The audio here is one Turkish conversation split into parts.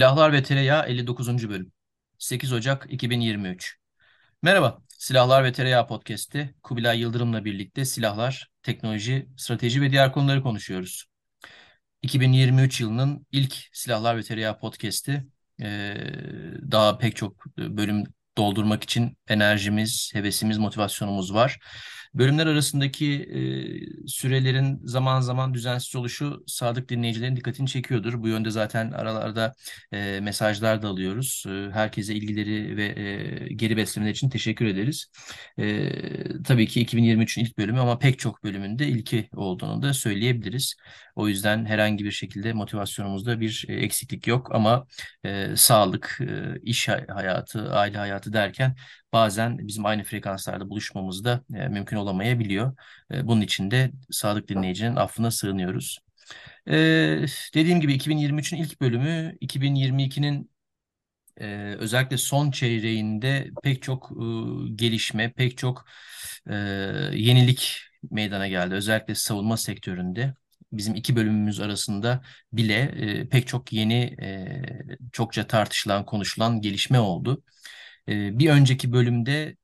Silahlar ve Tereyağı 59. bölüm. 8 Ocak 2023. Merhaba, Silahlar ve Tereyağı podcast'i Kubilay Yıldırım'la birlikte silahlar, teknoloji, strateji ve diğer konuları konuşuyoruz. 2023 yılının ilk Silahlar ve Tereyağı podcast'i daha pek çok bölüm doldurmak için enerjimiz, hevesimiz, motivasyonumuz var. Bölümler arasındaki e, sürelerin zaman zaman düzensiz oluşu sadık dinleyicilerin dikkatini çekiyordur. Bu yönde zaten aralarda e, mesajlar da alıyoruz. E, herkese ilgileri ve e, geri beslemeler için teşekkür ederiz. E, tabii ki 2023'ün ilk bölümü ama pek çok bölümünde ilki olduğunu da söyleyebiliriz. O yüzden herhangi bir şekilde motivasyonumuzda bir e, eksiklik yok ama e, sağlık, e, iş hayatı, aile hayatı derken bazen bizim aynı frekanslarda buluşmamız da e, mümkün olamayabiliyor. E, bunun için de sadık dinleyicinin affına sığınıyoruz. E, dediğim gibi 2023'ün ilk bölümü 2022'nin e, özellikle son çeyreğinde pek çok e, gelişme, pek çok e, yenilik meydana geldi. Özellikle savunma sektöründe bizim iki bölümümüz arasında bile e, pek çok yeni, e, çokça tartışılan, konuşulan gelişme oldu. E, bir önceki bölümde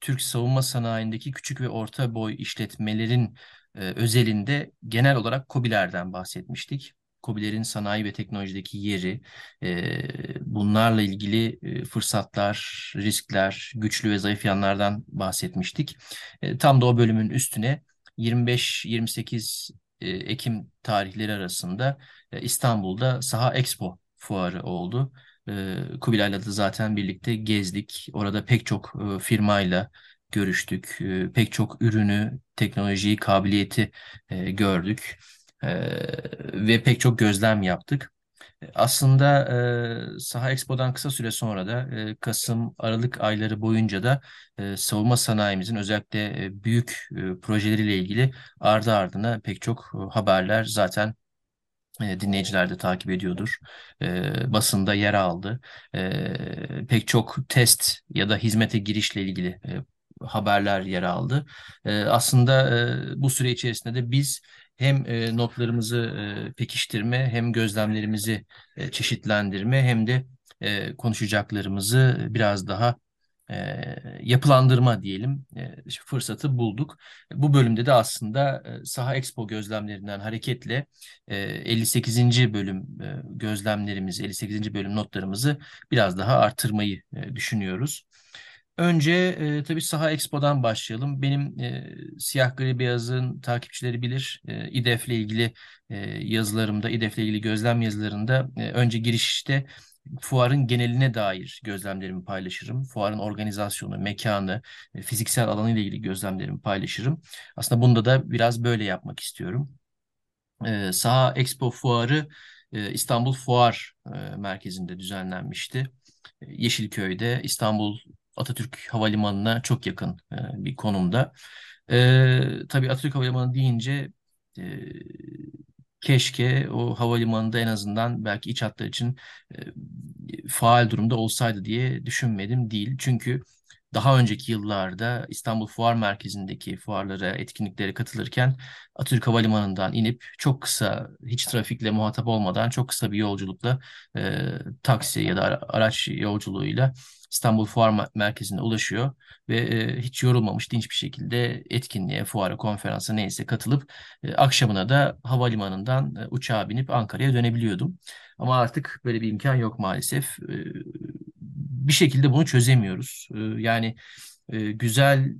Türk savunma sanayindeki küçük ve orta boy işletmelerin e, özelinde genel olarak KOBİ'lerden bahsetmiştik. KOBİ'lerin sanayi ve teknolojideki yeri, e, bunlarla ilgili e, fırsatlar, riskler, güçlü ve zayıf yanlardan bahsetmiştik. Tam da o bölümün üstüne 25-28 e, Ekim tarihleri arasında İstanbul'da Saha Expo fuarı oldu. E, Kubilay'la da zaten birlikte gezdik. Orada pek çok firmayla görüştük. Pek çok ürünü, teknolojiyi, kabiliyeti gördük. Ve pek çok gözlem yaptık. Aslında e, Saha Expo'dan kısa süre sonra da e, Kasım, Aralık ayları boyunca da e, savunma sanayimizin özellikle e, büyük e, projeleriyle ilgili ardı ardına pek çok e, haberler zaten e, dinleyiciler de takip ediyordur. E, basında yer aldı. E, pek çok test ya da hizmete girişle ilgili e, haberler yer aldı. E, aslında e, bu süre içerisinde de biz hem e, notlarımızı e, pekiştirme hem gözlemlerimizi e, çeşitlendirme hem de e, konuşacaklarımızı biraz daha e, yapılandırma diyelim e, fırsatı bulduk. Bu bölümde de aslında e, Saha Expo gözlemlerinden hareketle e, 58. bölüm e, gözlemlerimizi, 58. bölüm notlarımızı biraz daha artırmayı e, düşünüyoruz. Önce e, tabii Saha Expo'dan başlayalım. Benim e, Siyah Gri Beyaz'ın takipçileri bilir. E, İDEF'le ilgili e, yazılarımda, İDEF'le ilgili gözlem yazılarında e, önce girişte fuarın geneline dair gözlemlerimi paylaşırım. Fuarın organizasyonu, mekanı, fiziksel alanı ile ilgili gözlemlerimi paylaşırım. Aslında bunda da biraz böyle yapmak istiyorum. E, Saha Expo fuarı e, İstanbul Fuar e, Merkezi'nde düzenlenmişti. E, Yeşilköy'de İstanbul Atatürk Havalimanı'na çok yakın bir konumda. Tabii Atatürk Havalimanı deyince keşke o havalimanında en azından belki iç hatlar için e, faal durumda olsaydı diye düşünmedim değil. Çünkü daha önceki yıllarda İstanbul Fuar Merkezi'ndeki fuarlara, etkinliklere katılırken Atatürk Havalimanı'ndan inip çok kısa, hiç trafikle muhatap olmadan çok kısa bir yolculukla e, taksi ya da araç yolculuğuyla İstanbul Fuar Merkezi'ne ulaşıyor ve e, hiç yorulmamış dinç bir şekilde etkinliğe, fuara, konferansa neyse katılıp e, akşamına da havalimanından e, uçağa binip Ankara'ya dönebiliyordum. Ama artık böyle bir imkan yok maalesef. E, bir şekilde bunu çözemiyoruz. E, yani e, güzel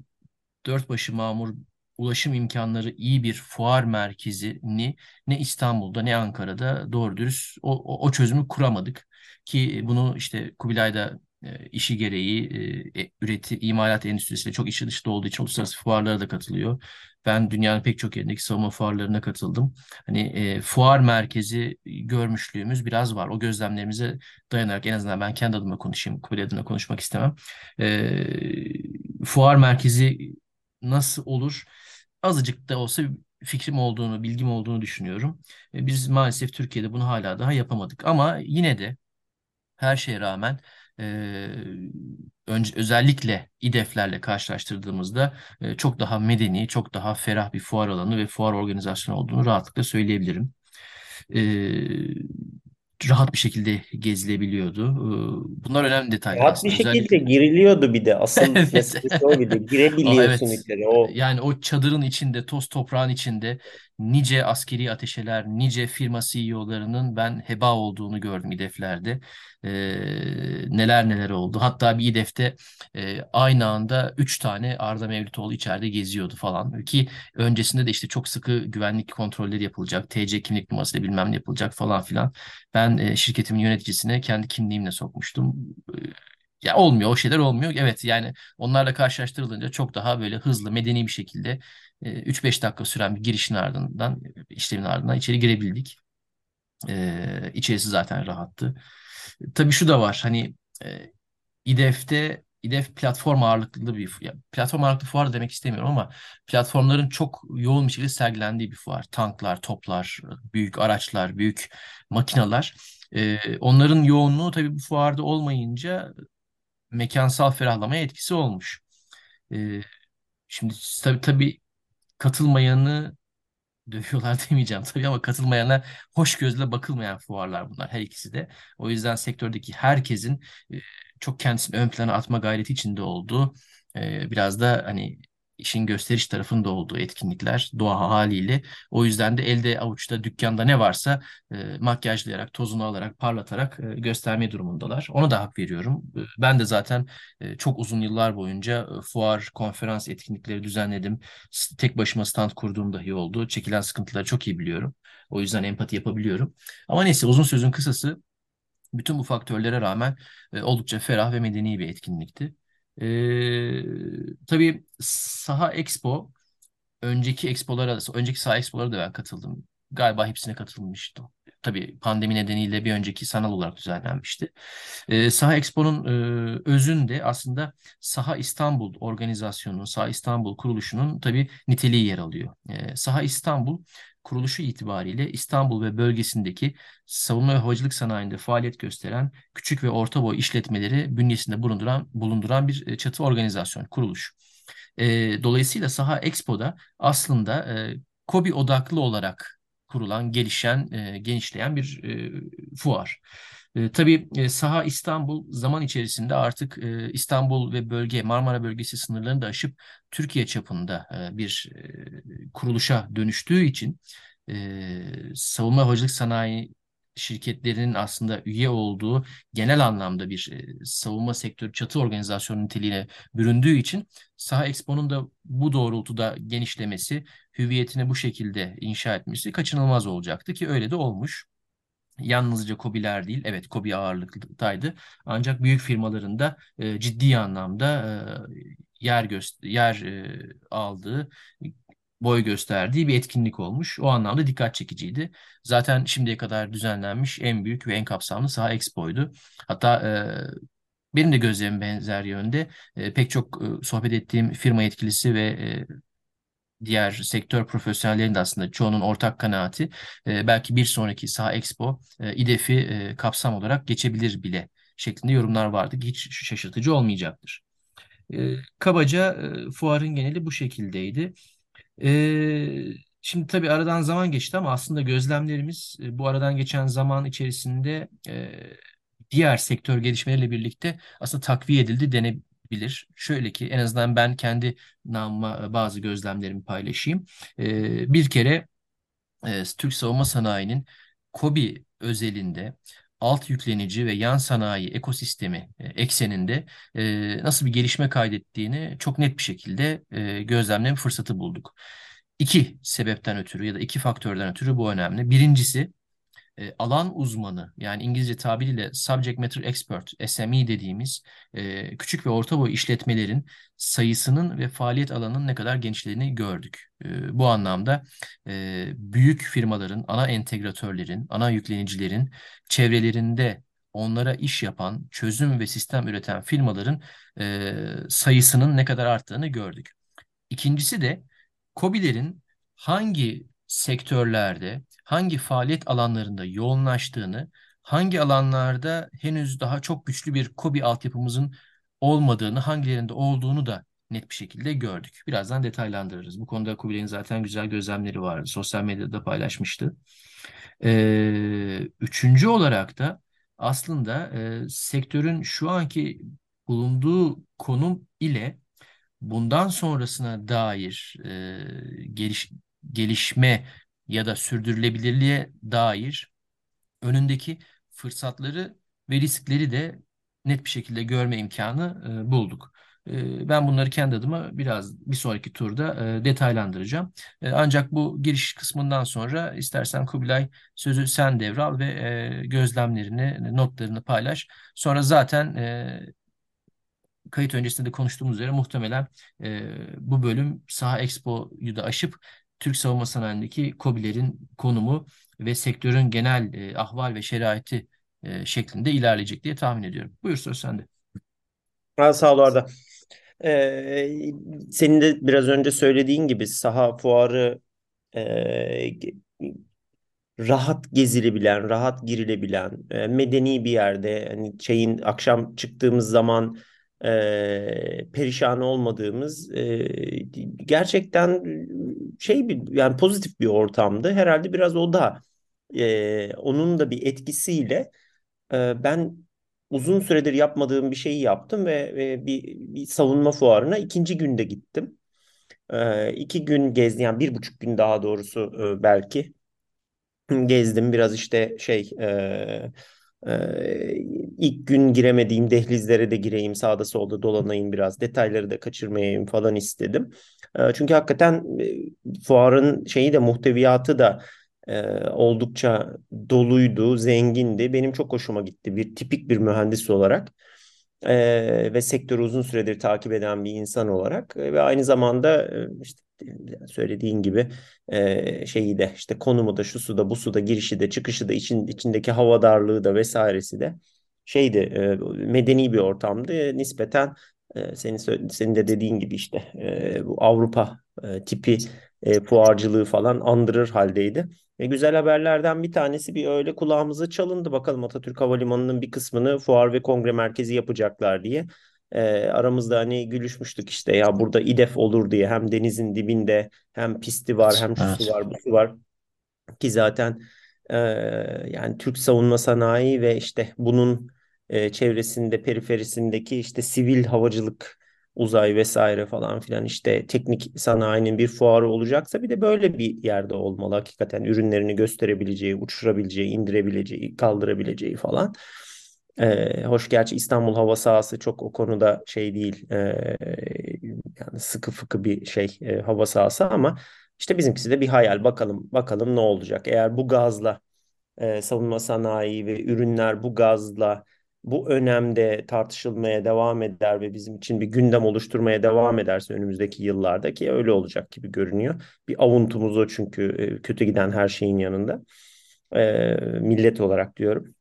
dört başı mamur ulaşım imkanları iyi bir fuar merkezini ne İstanbul'da ne Ankara'da doğru dürüst o, o, o çözümü kuramadık. Ki bunu işte Kubilay'da e, işi gereği e, e, üreti, imalat endüstrisiyle çok içi dışta olduğu için uluslararası fuarlara da katılıyor. Ben dünyanın pek çok yerindeki savunma fuarlarına katıldım. Hani e, fuar merkezi görmüşlüğümüz biraz var. O gözlemlerimize dayanarak en azından ben kendi adıma konuşayım. Kubilay adına konuşmak istemem. E, fuar merkezi nasıl olur? Azıcık da olsa fikrim olduğunu, bilgim olduğunu düşünüyorum. E, biz maalesef Türkiye'de bunu hala daha yapamadık. Ama yine de her şeye rağmen e, önce, özellikle İDEF'lerle karşılaştırdığımızda e, çok daha medeni, çok daha ferah bir fuar alanı ve fuar organizasyonu olduğunu rahatlıkla söyleyebilirim. E, rahat bir şekilde gezilebiliyordu. E, bunlar önemli detaylar Rahat bir aslında. şekilde Özellikle giriliyordu bir de. Asıl evet. meselesi o bir de. O Girebiliyorsun evet. içeri. O Yani o çadırın içinde, toz toprağın içinde nice askeri ateşeler, nice firma CEO'larının ben heba olduğunu gördüm İDEF'lerde. Ee, neler neler oldu. Hatta bir İDEF'te e, aynı anda 3 tane Arda Mevlütoğlu içeride geziyordu falan. Ki öncesinde de işte çok sıkı güvenlik kontrolleri yapılacak. TC kimlik numarası bilmem ne yapılacak falan filan. Ben e, şirketimin yöneticisine kendi kimliğimle sokmuştum. Ee, Ya olmuyor, o şeyler olmuyor. Evet yani onlarla karşılaştırılınca çok daha böyle hızlı, medeni bir şekilde e, 3-5 dakika süren bir girişin ardından, işlemin ardından içeri girebildik. E, içerisi zaten rahattı. Tabii şu da var hani e, İDEF'te İDEF platform ağırlıklı bir ya, platform ağırlıklı fuar demek istemiyorum ama platformların çok yoğun bir şekilde sergilendiği bir fuar. Tanklar, toplar, büyük araçlar, büyük makinalar. E, onların yoğunluğu tabii bu fuarda olmayınca mekansal ferahlamaya etkisi olmuş. E, şimdi tabii, tabii katılmayanı dövüyorlar demeyeceğim tabii ama katılmayana hoş gözle bakılmayan fuarlar bunlar her ikisi de. O yüzden sektördeki herkesin çok kendisini ön plana atma gayreti içinde olduğu biraz da hani işin gösteriş tarafında olduğu etkinlikler doğa haliyle. O yüzden de elde avuçta dükkanda ne varsa e, makyajlayarak, tozunu alarak, parlatarak e, gösterme durumundalar. Ona da hak veriyorum. E, ben de zaten e, çok uzun yıllar boyunca e, fuar, konferans etkinlikleri düzenledim. Tek başıma stand kurduğum dahi oldu. Çekilen sıkıntıları çok iyi biliyorum. O yüzden empati yapabiliyorum. Ama neyse uzun sözün kısası bütün bu faktörlere rağmen e, oldukça ferah ve medeni bir etkinlikti. E, tabii Saha Expo önceki expolara, önceki Saha Expo'lara da ben katıldım. Galiba hepsine katılmıştım. Tabii pandemi nedeniyle bir önceki sanal olarak düzenlenmişti. E, Saha Expo'nun e, özünde aslında Saha İstanbul organizasyonunun, Saha İstanbul kuruluşunun tabii niteliği yer alıyor. E, Saha İstanbul kuruluşu itibariyle İstanbul ve bölgesindeki savunma ve havacılık sanayinde faaliyet gösteren küçük ve orta boy işletmeleri bünyesinde bulunduran bulunduran bir e, çatı organizasyon, kuruluş. E, dolayısıyla Saha Expo'da aslında e, KOBİ odaklı olarak kurulan, gelişen, e, genişleyen bir e, fuar. E, tabii e, Saha İstanbul zaman içerisinde artık e, İstanbul ve bölge, Marmara bölgesi sınırlarını da aşıp Türkiye çapında e, bir e, kuruluşa dönüştüğü için e, savunma havacılık sanayi şirketlerinin aslında üye olduğu genel anlamda bir e, savunma sektörü çatı organizasyonu niteliğine büründüğü için Saha Expo'nun da bu doğrultuda genişlemesi, hüviyetini bu şekilde inşa etmesi kaçınılmaz olacaktı ki öyle de olmuş. Yalnızca KOBİ'ler değil, evet KOBİ ağırlıktaydı. Ancak büyük firmaların da e, ciddi anlamda e, yer göster yer e, aldığı, boy gösterdiği bir etkinlik olmuş. O anlamda dikkat çekiciydi. Zaten şimdiye kadar düzenlenmiş en büyük ve en kapsamlı Saha Expo'ydu. Hatta e, benim de gözlemim benzer yönde. E, pek çok e, sohbet ettiğim firma yetkilisi ve e, diğer sektör profesyonellerinin de aslında çoğunun ortak kanaati e, belki bir sonraki Saha Expo e, İDEF'i e, kapsam olarak geçebilir bile şeklinde yorumlar vardı hiç şaşırtıcı olmayacaktır. E, kabaca e, fuarın geneli bu şekildeydi. E, şimdi tabii aradan zaman geçti ama aslında gözlemlerimiz e, bu aradan geçen zaman içerisinde e, diğer sektör gelişmeleriyle birlikte aslında takviye edildi denebilir. Şöyle ki en azından ben kendi namıma e, bazı gözlemlerimi paylaşayım. E, bir kere e, Türk savunma sanayinin KOBİ özelinde alt yüklenici ve yan sanayi ekosistemi e, ekseninde e, nasıl bir gelişme kaydettiğini çok net bir şekilde e, gözlemleme fırsatı bulduk. İki sebepten ötürü ya da iki faktörden ötürü bu önemli. Birincisi e, alan uzmanı yani İngilizce tabiriyle subject matter expert SME dediğimiz e, küçük ve orta boy işletmelerin sayısının ve faaliyet alanının ne kadar genişlediğini gördük. E, bu anlamda e, büyük firmaların, ana entegratörlerin, ana yüklenicilerin çevrelerinde onlara iş yapan, çözüm ve sistem üreten firmaların e, sayısının ne kadar arttığını gördük. İkincisi de KOBİ'lerin hangi sektörlerde, hangi faaliyet alanlarında yoğunlaştığını, hangi alanlarda henüz daha çok güçlü bir KOBİ altyapımızın olmadığını, hangilerinde olduğunu da net bir şekilde gördük. Birazdan detaylandırırız. Bu konuda KOBİ'lerin zaten güzel gözlemleri vardı. Sosyal medyada paylaşmıştı. Ee, üçüncü olarak da aslında e, sektörün şu anki bulunduğu konum ile bundan sonrasına dair e, geliş, gelişme ya da sürdürülebilirliğe dair önündeki fırsatları ve riskleri de net bir şekilde görme imkanı e, bulduk. E, ben bunları kendi adıma biraz bir sonraki turda e, detaylandıracağım. E, ancak bu giriş kısmından sonra istersen Kubilay sözü sen devral ve e, gözlemlerini, notlarını paylaş. Sonra zaten e, kayıt öncesinde de konuştuğumuz üzere muhtemelen e, bu bölüm Saha Expo'yu da aşıp Türk savunma sanayindeki KOBİ'lerin konumu ve sektörün genel e, ahval ve şeraiti e, şeklinde ilerleyecek diye tahmin ediyorum. Buyur söz sende. Ha, sağ ol Arda. Ee, senin de biraz önce söylediğin gibi saha fuarı e, rahat gezilebilen, rahat girilebilen, e, medeni bir yerde hani şeyin akşam çıktığımız zaman e, perişan olmadığımız e, gerçekten şey bir yani pozitif bir ortamdı. Herhalde biraz o da e, onun da bir etkisiyle e, ben uzun süredir yapmadığım bir şeyi yaptım ve, ve bir, bir savunma fuarına ikinci günde gittim. E, iki gün gezdim yani bir buçuk gün daha doğrusu e, belki gezdim biraz işte şey e, e, ilk gün giremediğim dehlizlere de gireyim sağda solda dolanayım biraz detayları da kaçırmayayım falan istedim. Çünkü hakikaten fuarın şeyi de muhteviyatı da oldukça doluydu, zengindi. Benim çok hoşuma gitti bir tipik bir mühendis olarak e, ve sektörü uzun süredir takip eden bir insan olarak e, ve aynı zamanda işte söylediğin gibi e, şeyi de işte konumu da şu suda bu suda girişi de çıkışı da için, içindeki hava darlığı da vesairesi de şeydi e, medeni bir ortamdı nispeten e, senin senin de dediğin gibi işte e, bu Avrupa e, tipi e, fuarcılığı falan andırır haldeydi. Ve güzel haberlerden bir tanesi bir öyle kulağımıza çalındı. Bakalım Atatürk Havalimanı'nın bir kısmını fuar ve kongre merkezi yapacaklar diye. E, aramızda hani gülüşmüştük işte ya burada İDEF olur diye hem denizin dibinde hem pisti var hem şusu Evet. var busu var ki zaten e, yani Türk savunma sanayi ve işte bunun e, çevresinde periferisindeki işte sivil havacılık uzay vesaire falan filan işte teknik sanayinin bir fuarı olacaksa bir de böyle bir yerde olmalı. Hakikaten ürünlerini gösterebileceği, uçurabileceği, indirebileceği, kaldırabileceği falan. Ee, hoş gerçi İstanbul hava sahası çok o konuda şey değil. Ee, yani sıkı fıkı bir şey e, hava sahası ama işte bizimkisi de bir hayal. Bakalım bakalım ne olacak. Eğer bu gazla e, savunma sanayi ve ürünler bu gazla bu önemde tartışılmaya devam eder ve bizim için bir gündem oluşturmaya devam ederse önümüzdeki yıllarda ki öyle olacak gibi görünüyor. Bir avuntumuz o çünkü e, kötü giden her şeyin yanında. E, millet olarak diyorum.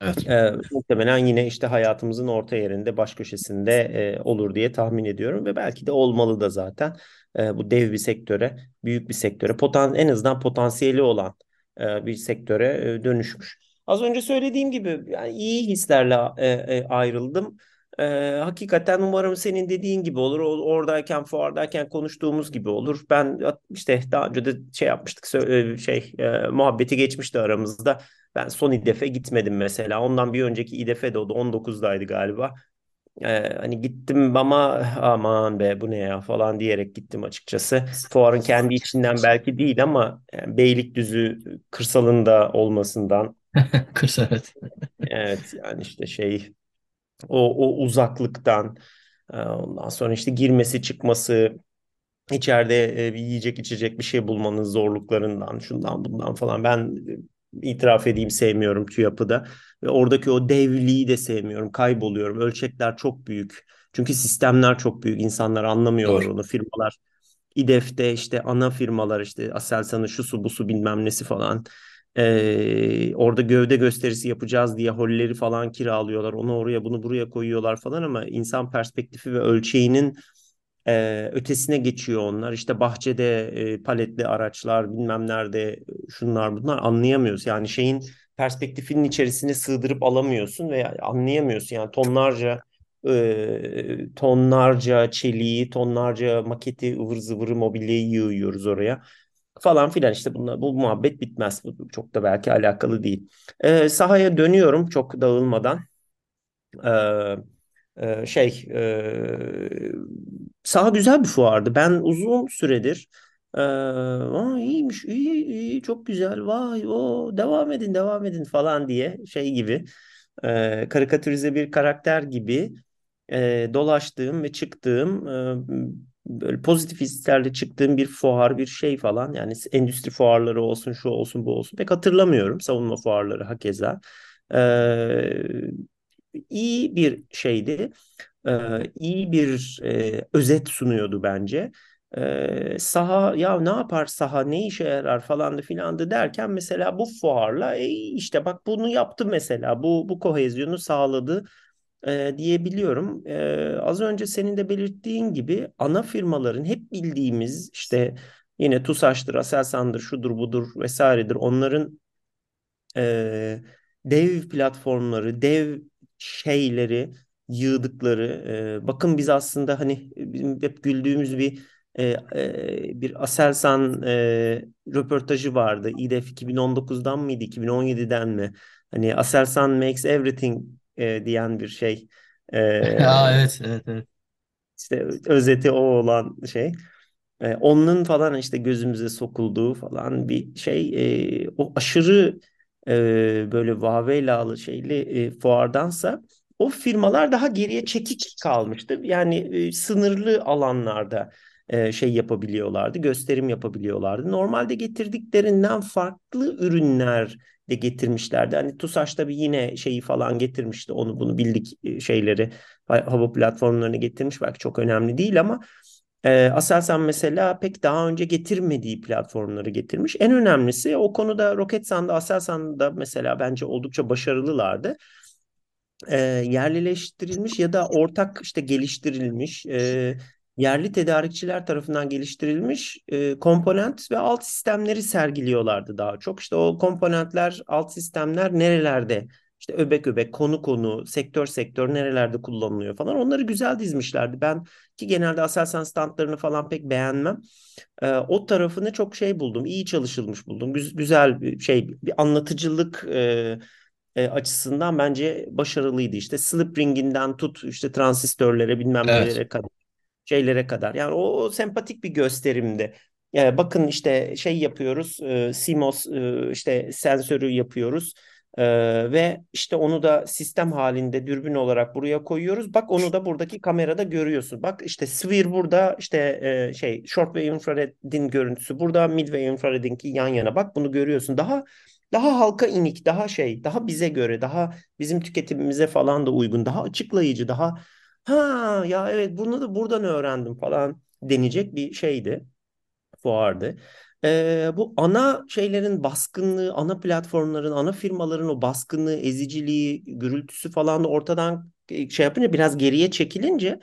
Evet. E, muhtemelen yine işte hayatımızın orta yerinde, baş köşesinde e, olur diye tahmin ediyorum ve belki de olmalı da zaten. E, bu dev bir sektöre, büyük bir sektöre, potan en azından potansiyeli olan e, bir sektöre e, dönüşmüş. Az önce söylediğim gibi yani iyi hislerle e, e, ayrıldım. E, hakikaten umarım senin dediğin gibi olur. O- Oradayken, fuardayken konuştuğumuz gibi olur. Ben işte daha önce de şey yapmıştık, şey e, muhabbeti geçmişti aramızda. Ben son İDEF'e gitmedim mesela. Ondan bir önceki İDEF'e de o da 19'daydı galiba. Ee, hani gittim ama aman be bu ne ya falan diyerek gittim açıkçası. Fuarın kendi içinden belki değil ama yani Beylikdüzü kırsalında olmasından Kısa evet. evet yani işte şey o, o uzaklıktan e, ondan sonra işte girmesi çıkması içeride e, bir yiyecek içecek bir şey bulmanın zorluklarından şundan bundan falan. Ben e, itiraf edeyim sevmiyorum TÜYAP'ı ve oradaki o devliği de sevmiyorum kayboluyorum. Ölçekler çok büyük. Çünkü sistemler çok büyük insanlar anlamıyorlar Doğru. onu. Firmalar İDEF'te işte ana firmalar işte Aselsan'ın şu su bu su bilmem nesi falan ee, orada gövde gösterisi yapacağız diye holleri falan kiralıyorlar onu oraya bunu buraya koyuyorlar falan ama insan perspektifi ve ölçeğinin ee, ötesine geçiyor onlar. İşte bahçede e, paletli araçlar bilmem nerede şunlar bunlar anlayamıyoruz. Yani şeyin perspektifinin içerisine sığdırıp alamıyorsun ve anlayamıyorsun. Yani tonlarca e, tonlarca çeliği, tonlarca maketi ıvır zıvırı mobilyayı yığıyoruz oraya. Falan filan işte bunlar, bu muhabbet bitmez. Bu çok da belki alakalı değil. Ee, sahaya dönüyorum çok dağılmadan. Ee, e, şey e, saha güzel bir fuardı. Ben uzun süredir e, Aa, iyiymiş iyi iyi çok güzel vay o devam edin devam edin falan diye şey gibi e, karikatürize bir karakter gibi e, dolaştığım ve çıktığım e, böyle pozitif hislerle çıktığım bir fuar bir şey falan yani endüstri fuarları olsun şu olsun bu olsun pek hatırlamıyorum savunma fuarları hakeza. E, iyi bir şeydi. E, iyi bir e, özet sunuyordu bence. E, saha ya ne yapar saha? Ne işe yarar? falandı filandı derken mesela bu fuarla e, işte bak bunu yaptı mesela. Bu bu kohezyonu sağladı e, diyebiliyorum. E, az önce senin de belirttiğin gibi ana firmaların hep bildiğimiz işte yine TUSAŞ'tır, Aselsan'dır, şudur budur vesairedir. Onların e, dev platformları, dev şeyleri yığdıkları. E, bakın biz aslında hani hep güldüğümüz bir e, e, bir Aselsan e, röportajı vardı. İDEF 2019'dan mıydı, 2017'den mi? Hani Aselsan makes everything e, diyen bir şey. E, evet, evet, evet. işte özeti o olan şey. E, onun falan işte gözümüze sokulduğu falan bir şey. E, o aşırı e, böyle vaveylalı şeyli e, fuardansa o firmalar daha geriye çekik kalmıştı. Yani e, sınırlı alanlarda e, şey yapabiliyorlardı, gösterim yapabiliyorlardı. Normalde getirdiklerinden farklı ürünler de getirmişlerdi. Hani TUSAŞ tabii yine şeyi falan getirmişti. Onu bunu bildik e, şeyleri hava platformlarını getirmiş. Belki çok önemli değil ama e, Aselsan mesela pek daha önce getirmediği platformları getirmiş. En önemlisi o konuda Roketsan'da Aselsan'da mesela bence oldukça başarılılardı e, yerlileştirilmiş ya da ortak işte geliştirilmiş e, yerli tedarikçiler tarafından geliştirilmiş e, komponent ve alt sistemleri sergiliyorlardı daha çok. İşte o komponentler, alt sistemler nerelerde işte öbek öbek, konu konu, sektör sektör nerelerde kullanılıyor falan. Onları güzel dizmişlerdi. Ben ki genelde Aselsan standlarını falan pek beğenmem. E, o tarafını çok şey buldum. iyi çalışılmış buldum. güzel bir şey, bir anlatıcılık e, e, açısından bence başarılıydı. İşte slip ringinden tut işte transistörlere bilmem Evet. nelere kadar şeylere kadar. Yani o, sempatik bir gösterimdi. Yani bakın işte şey yapıyoruz, e, CMOS e, işte sensörü yapıyoruz. E, ve işte onu da sistem halinde dürbün olarak buraya koyuyoruz. Bak onu da buradaki kamerada görüyorsun. Bak işte sphere burada işte e, şey short wave infrared'in görüntüsü burada mid wave infrared'inki yan yana. Bak bunu görüyorsun. Daha daha halka inik, daha şey, daha bize göre, daha bizim tüketimimize falan da uygun, daha açıklayıcı, daha ha ya evet bunu da buradan öğrendim falan denecek bir şeydi, fuardı. Ee, bu ana şeylerin baskınlığı, ana platformların, ana firmaların o baskınlığı, eziciliği, gürültüsü falan da ortadan e, şey yapınca biraz geriye çekilince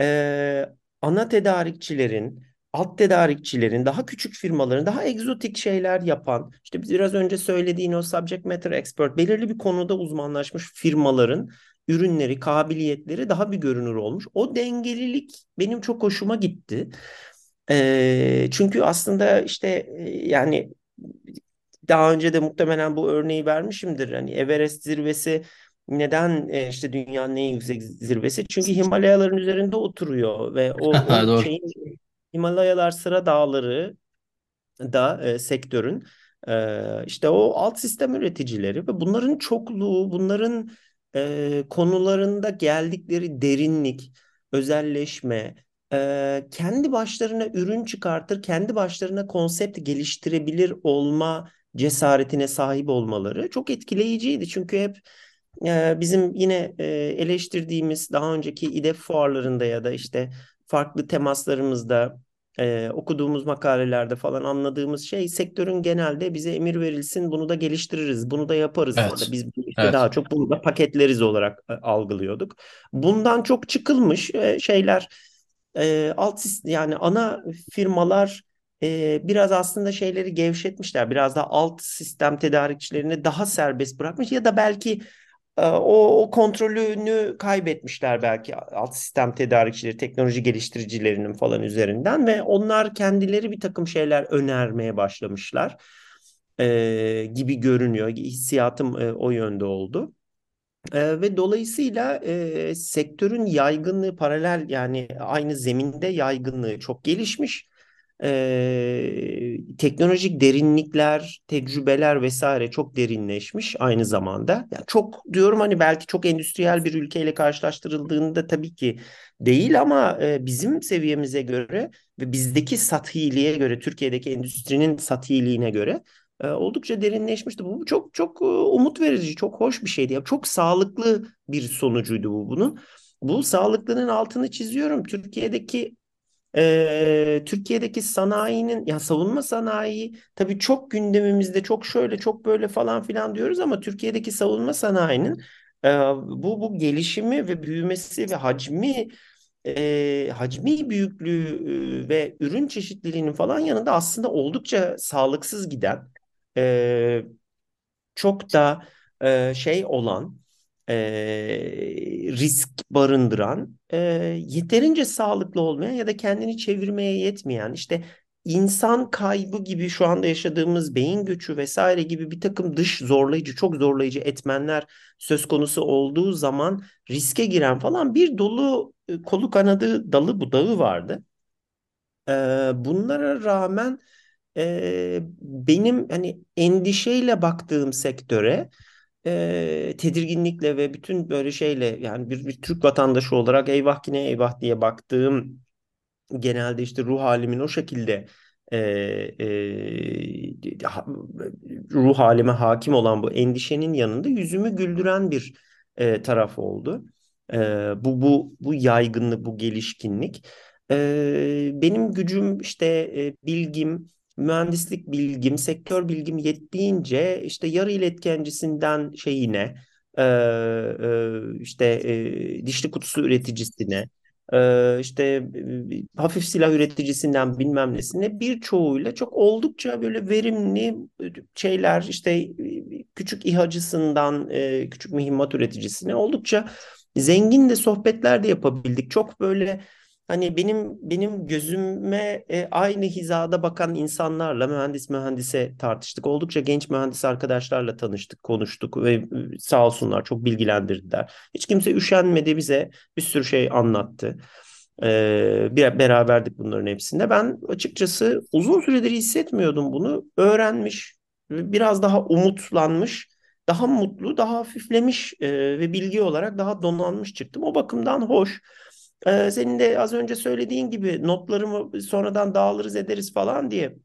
e, ana tedarikçilerin, alt tedarikçilerin, daha küçük firmaların, daha egzotik şeyler yapan, işte biraz önce söylediğin o subject matter expert, belirli bir konuda uzmanlaşmış firmaların ürünleri, kabiliyetleri daha bir görünür olmuş. O dengelilik benim çok hoşuma gitti. E, çünkü aslında işte e, yani daha önce de muhtemelen bu örneği vermişimdir. Hani Everest zirvesi neden e, işte dünyanın en yüksek zirvesi? Çünkü Himalayaların üzerinde oturuyor ve o, o şeyin Himalayalar sıra dağları da e, sektörün e, işte o alt sistem üreticileri ve bunların çokluğu, bunların e, konularında geldikleri derinlik, özelleşme, e, kendi başlarına ürün çıkartır, kendi başlarına konsept geliştirebilir olma cesaretine sahip olmaları çok etkileyiciydi. Çünkü hep e, bizim yine e, eleştirdiğimiz daha önceki İDEF fuarlarında ya da işte farklı temaslarımızda e, okuduğumuz makalelerde falan anladığımız şey sektörün genelde bize emir verilsin bunu da geliştiririz, bunu da yaparız ya Evet. da biz işte Evet. daha çok bunu da paketleriz olarak e, algılıyorduk. Bundan çok çıkılmış e, şeyler e, alt yani ana firmalar e, biraz aslında şeyleri gevşetmişler. Biraz da alt sistem tedarikçilerini daha serbest bırakmış ya da belki o, o kontrolünü kaybetmişler belki alt sistem tedarikçileri, teknoloji geliştiricilerinin falan üzerinden ve onlar kendileri bir takım şeyler önermeye başlamışlar e, gibi görünüyor. Hissiyatım e, o yönde oldu. E, ve dolayısıyla e, sektörün yaygınlığı paralel yani aynı zeminde yaygınlığı çok gelişmiş teknolojik derinlikler, tecrübeler vesaire çok derinleşmiş aynı zamanda. Yani çok diyorum hani belki çok endüstriyel bir ülkeyle karşılaştırıldığında tabii ki değil ama e, bizim seviyemize göre ve bizdeki sathiliğe göre, Türkiye'deki endüstrinin sathiliğine göre e, oldukça derinleşmişti. Bu çok çok umut verici, çok hoş bir şeydi. Çok sağlıklı bir sonucuydu bu bunun. Bu sağlıklının altını çiziyorum. Türkiye'deki ee, Türkiye'deki sanayinin ya savunma sanayi tabii çok gündemimizde çok şöyle çok böyle falan filan diyoruz ama Türkiye'deki savunma sanayinin e, bu bu gelişimi ve büyümesi ve hacmi e, hacmi büyüklüğü e, ve ürün çeşitliliğinin falan yanında aslında oldukça sağlıksız giden e, çok da e, şey olan e, risk barındıran, e, yeterince sağlıklı olmayan ya da kendini çevirmeye yetmeyen, işte insan kaybı gibi şu anda yaşadığımız beyin göçü vesaire gibi bir takım dış zorlayıcı, çok zorlayıcı etmenler söz konusu olduğu zaman riske giren falan bir dolu kolu kanadı dalı budağı vardı. E, bunlara rağmen e, benim hani endişeyle baktığım sektöre e, tedirginlikle ve bütün böyle şeyle yani bir, bir Türk vatandaşı olarak eyvah ki ne eyvah diye baktığım genelde işte ruh halimin o şekilde e, e, ruh halime hakim olan bu endişenin yanında yüzümü güldüren bir e, taraf oldu. E, bu bu bu yaygınlık, bu gelişkinlik. E, benim gücüm işte e, bilgim mühendislik bilgim, sektör bilgim yettiğince işte yarı iletkencisinden şeyine, e, e, işte e, dişli kutusu üreticisine, e, işte e, hafif silah üreticisinden bilmem nesine birçoğuyla çok oldukça böyle verimli şeyler işte küçük İHA'cısından e, küçük mühimmat üreticisine oldukça zengin de sohbetler de yapabildik. Çok böyle Hani benim benim gözüme e, aynı hizada bakan insanlarla mühendis mühendise tartıştık. Oldukça genç mühendis arkadaşlarla tanıştık, konuştuk ve e, sağ olsunlar çok bilgilendirdiler. Hiç kimse üşenmedi bize bir sürü şey anlattı. Ee, bir beraberdik bunların hepsinde. Ben açıkçası uzun süredir hissetmiyordum bunu. Öğrenmiş, biraz daha umutlanmış, daha mutlu, daha hafiflemiş e, ve bilgi olarak daha donanmış çıktım. O bakımdan hoş. Ee, senin de az önce söylediğin gibi notlarımı sonradan dağılırız ederiz falan diye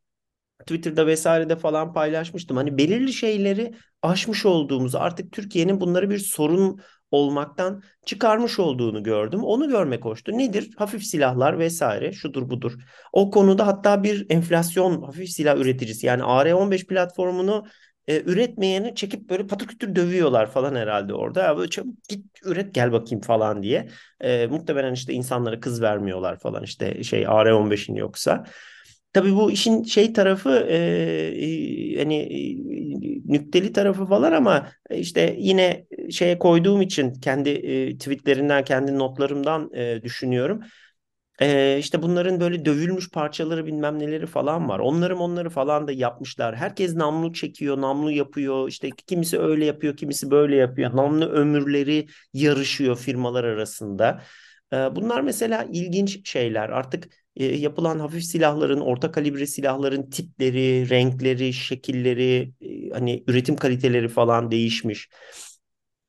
Twitter'da vesairede falan paylaşmıştım. Hani belirli şeyleri aşmış olduğumuzu artık Türkiye'nin bunları bir sorun olmaktan çıkarmış olduğunu gördüm. Onu görmek hoştu. Nedir? Hafif silahlar vesaire şudur budur. O konuda hatta bir enflasyon hafif silah üreticisi yani AR-15 platformunu e, üretmeyeni çekip böyle patır kütür dövüyorlar falan herhalde orada. Ya böyle çabuk git üret gel bakayım falan diye. E, muhtemelen işte insanlara kız vermiyorlar falan işte şey AR-15'in yoksa. Tabii bu işin şey tarafı e, e, hani e, nükteli tarafı falan ama işte yine şeye koyduğum için kendi e, tweetlerinden kendi notlarımdan e, düşünüyorum. Ee, işte bunların böyle dövülmüş parçaları bilmem neleri falan var. Onları onları falan da yapmışlar. Herkes namlu çekiyor, namlu yapıyor. İşte kimisi öyle yapıyor, kimisi böyle yapıyor. Namlu ömürleri yarışıyor firmalar arasında. Ee, bunlar mesela ilginç şeyler. Artık e, yapılan hafif silahların, orta kalibre silahların tipleri, renkleri, şekilleri, e, hani üretim kaliteleri falan değişmiş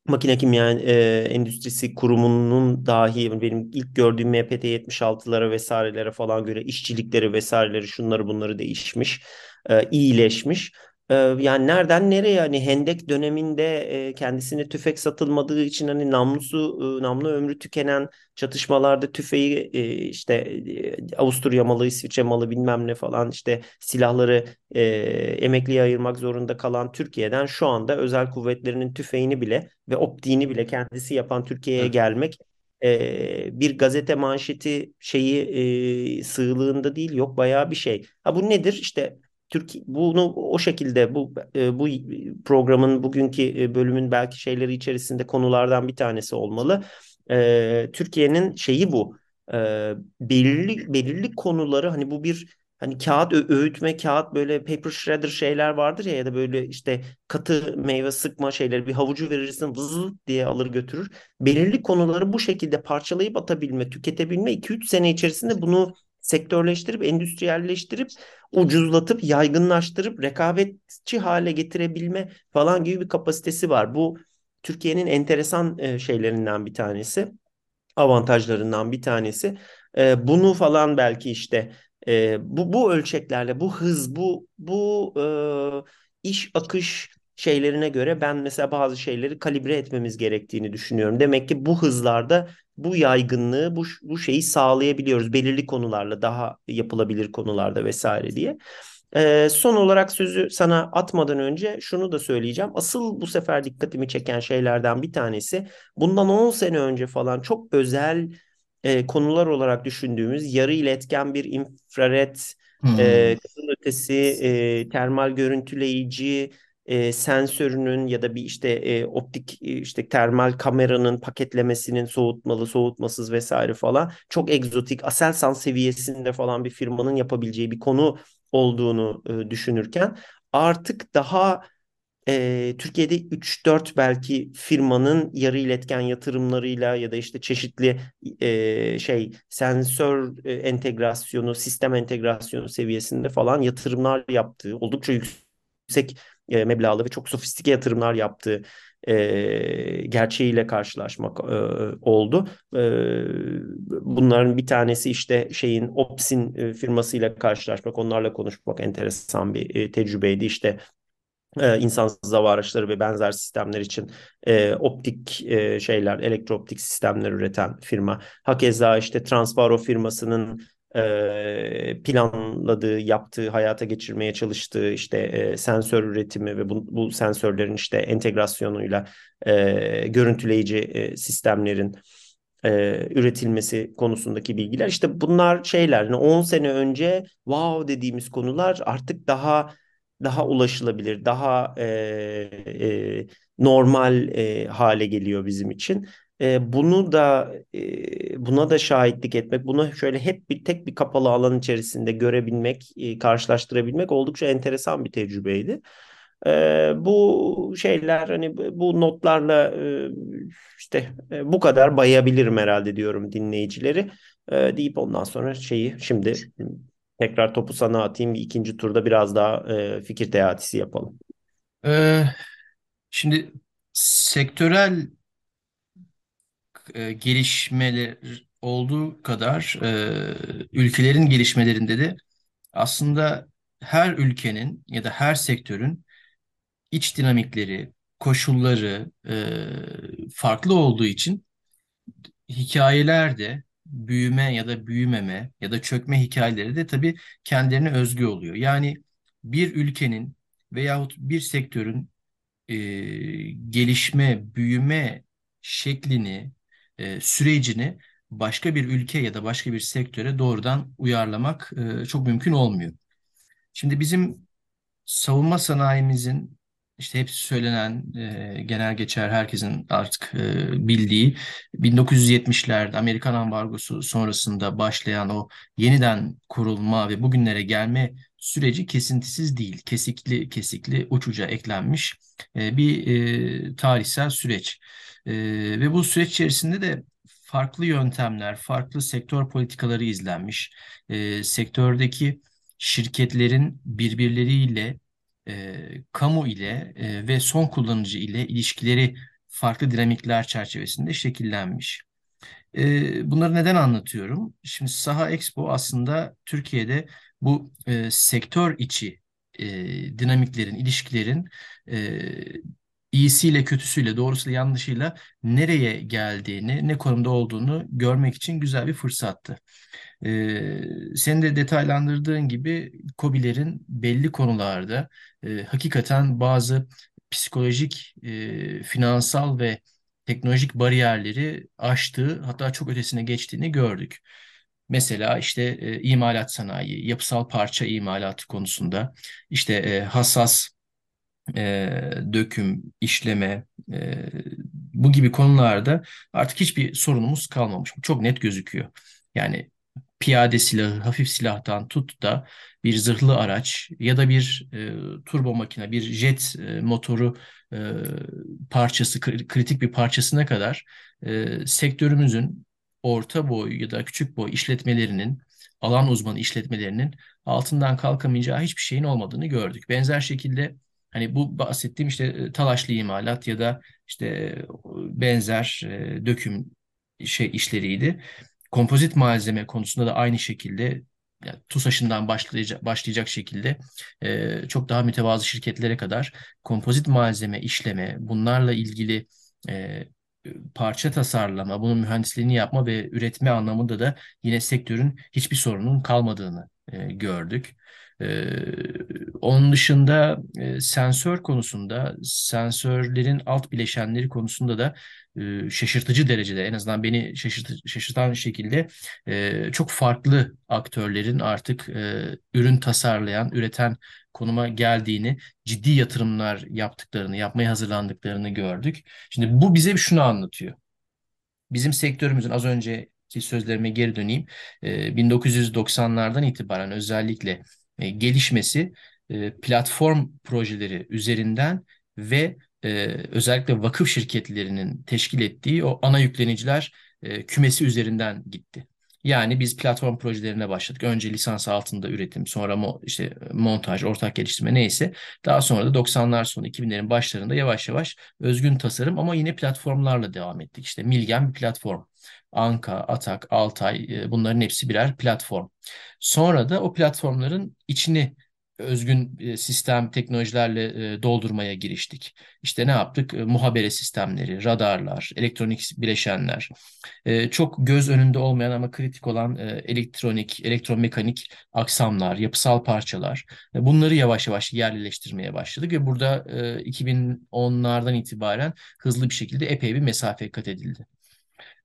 makine kimya e, endüstrisi kurumunun dahi benim ilk gördüğüm MPT-76'lara vesairelere falan göre işçilikleri vesaireleri şunları bunları değişmiş, e, iyileşmiş. Yani nereden nereye hani Hendek döneminde kendisine tüfek satılmadığı için hani namlusu namlu ömrü tükenen çatışmalarda tüfeği işte Avusturya malı, İsviçre malı bilmem ne falan işte silahları emekliye ayırmak zorunda kalan Türkiye'den şu anda özel kuvvetlerinin tüfeğini bile ve optiğini bile kendisi yapan Türkiye'ye gelmek bir gazete manşeti şeyi sığlığında değil yok bayağı bir şey. Ha bu nedir? İşte Türkiye bunu o şekilde bu e, bu programın bugünkü e, bölümün belki şeyleri içerisinde konulardan bir tanesi olmalı. E, Türkiye'nin şeyi bu. Belirli belirli konuları hani bu bir hani kağıt öğütme kağıt böyle paper shredder şeyler vardır ya ya da böyle işte katı meyve sıkma şeyleri bir havucu verirsin vız diye alır götürür. Belirli konuları bu şekilde parçalayıp atabilme, tüketebilme 2-3 sene içerisinde bunu sektörleştirip, endüstriyelleştirip, ucuzlatıp, yaygınlaştırıp, rekabetçi hale getirebilme falan gibi bir kapasitesi var. Bu Türkiye'nin enteresan e, şeylerinden bir tanesi, avantajlarından bir tanesi. E, bunu falan belki işte e, bu bu ölçeklerle, bu hız, bu bu iş akış şeylerine göre ben mesela bazı şeyleri kalibre etmemiz gerektiğini düşünüyorum. Demek ki bu hızlarda bu yaygınlığı, bu, bu şeyi sağlayabiliyoruz belirli konularla, daha yapılabilir konularda vesaire diye. Ee, son olarak sözü sana atmadan önce şunu da söyleyeceğim. Asıl bu sefer dikkatimi çeken şeylerden bir tanesi bundan 10 sene önce falan çok özel e, konular olarak düşündüğümüz yarı iletken bir infrared, Hmm. e, kızılötesi, e, termal görüntüleyici, e, sensörünün ya da bir işte e, optik işte termal kameranın paketlemesinin soğutmalı, soğutmasız vesaire falan çok egzotik, Aselsan seviyesinde falan bir firmanın yapabileceği bir konu olduğunu e, düşünürken artık daha e, Türkiye'de 3-4 belki firmanın yarı iletken yatırımlarıyla ya da işte çeşitli e, şey sensör e, entegrasyonu, sistem entegrasyonu seviyesinde falan yatırımlar yaptığı, oldukça yüksek e, meblağlı ve çok sofistike yatırımlar yaptığı e, gerçeğiyle karşılaşmak e, oldu. E, bunların bir tanesi işte şeyin Opsin e, firmasıyla karşılaşmak, onlarla konuşmak enteresan bir e, tecrübeydi. İşte e, insansız hava araçları ve benzer sistemler için e, optik e, şeyler, elektrooptik sistemler üreten firma. Hakeza işte Transvaro firmasının planladığı, yaptığı, hayata geçirmeye çalıştığı işte sensör üretimi ve bu, bu sensörlerin işte entegrasyonuyla görüntüleyici sistemlerin üretilmesi konusundaki bilgiler. İşte bunlar şeyler, yani 10 sene önce wow dediğimiz konular artık daha daha ulaşılabilir, daha e, e, normal e, hale geliyor bizim için. E, bunu da e, buna da şahitlik etmek, bunu şöyle hep bir tek bir kapalı alan içerisinde görebilmek, e, karşılaştırabilmek oldukça enteresan bir tecrübeydi. E, bu şeyler hani bu notlarla e, işte e, bu kadar bayabilirim herhalde diyorum dinleyicileri. E, deyip ondan sonra şeyi şimdi Tekrar topu sana atayım. İkinci turda biraz daha e, fikir teatisi yapalım. Ee, şimdi sektörel e, gelişmeler olduğu kadar e, ülkelerin gelişmelerinde de aslında her ülkenin ya da her sektörün iç dinamikleri, koşulları e, farklı olduğu için hikayeler de büyüme ya da büyümeme ya da çökme hikayeleri de tabii kendilerine özgü oluyor. Yani bir ülkenin veyahut bir sektörün e, gelişme, büyüme şeklini, e, sürecini başka bir ülke ya da başka bir sektöre doğrudan uyarlamak e, çok mümkün olmuyor. Şimdi bizim savunma sanayimizin işte hepsi söylenen e, genel geçer herkesin artık e, bildiği 1970'lerde Amerikan ambargosu sonrasında başlayan o yeniden kurulma ve bugünlere gelme süreci kesintisiz değil. Kesikli kesikli uçuca eklenmiş e, bir e, tarihsel süreç. E, ve bu süreç içerisinde de farklı yöntemler, farklı sektör politikaları izlenmiş. E, sektördeki şirketlerin birbirleriyle, e, kamu ile e, ve son kullanıcı ile ilişkileri farklı dinamikler çerçevesinde şekillenmiş. E, bunları neden anlatıyorum? Şimdi Saha Expo aslında Türkiye'de bu e, sektör içi e, dinamiklerin, ilişkilerin e, iyisiyle, kötüsüyle, doğrusuyla, yanlışıyla nereye geldiğini, ne konumda olduğunu görmek için güzel bir fırsattı. Ee, senin de detaylandırdığın gibi KOBİ'lerin belli konularda e, hakikaten bazı psikolojik, e, finansal ve teknolojik bariyerleri aştığı hatta çok ötesine geçtiğini gördük. Mesela işte e, imalat sanayi, yapısal parça imalatı konusunda işte e, hassas döküm, işleme e, bu gibi konularda artık hiçbir sorunumuz kalmamış. Bu çok net gözüküyor. Yani piyade silahı, hafif silahtan tut da bir zırhlı araç ya da bir e, turbo makine, bir jet e, motoru e, parçası, kri- kritik bir parçasına kadar e, sektörümüzün orta boy ya da küçük boy işletmelerinin, alan uzmanı işletmelerinin altından kalkamayacağı hiçbir şeyin olmadığını gördük. Benzer şekilde Hani bu bahsettiğim işte e, talaşlı imalat ya da işte e, benzer e, döküm şey işleriydi. Kompozit malzeme konusunda da aynı şekilde yani TUSAŞ'ından başlayacak, başlayacak şekilde e, çok daha mütevazı şirketlere kadar kompozit malzeme işleme, bunlarla ilgili e, parça tasarlama, bunun mühendisliğini yapma ve üretme anlamında da yine sektörün hiçbir sorunun kalmadığını e, gördük. Ee, onun dışında e, sensör konusunda, sensörlerin alt bileşenleri konusunda da e, şaşırtıcı derecede, en azından beni şaşırt şaşırtan şekilde e, çok farklı aktörlerin artık e, ürün tasarlayan, üreten konuma geldiğini, ciddi yatırımlar yaptıklarını, yapmaya hazırlandıklarını gördük. Şimdi bu bize şunu anlatıyor. Bizim sektörümüzün az önceki sözlerime geri döneyim. 1990'lardan itibaren özellikle e, gelişmesi e, platform projeleri üzerinden ve e, özellikle vakıf şirketlerinin teşkil ettiği o ana yükleniciler kümesi üzerinden gitti. Yani biz platform projelerine başladık. Önce lisans altında üretim, sonra mo işte montaj, ortak geliştirme neyse. Daha sonra da 90'lar sonu 2000'lerin başlarında yavaş yavaş özgün tasarım ama yine platformlarla devam ettik. İşte Milgen bir platform. Anka, Atak, Altay e, bunların hepsi birer platform. Sonra da o platformların içini özgün e, sistem teknolojilerle e, doldurmaya giriştik. İşte ne yaptık? Muhabere sistemleri, radarlar, elektronik bileşenler, çok göz önünde olmayan ama kritik olan elektronik, elektromekanik aksamlar, yapısal parçalar. Bunları yavaş yavaş yerleştirmeye başladık ve burada 2010'lardan itibaren hızlı bir şekilde epey bir mesafe kat edildi.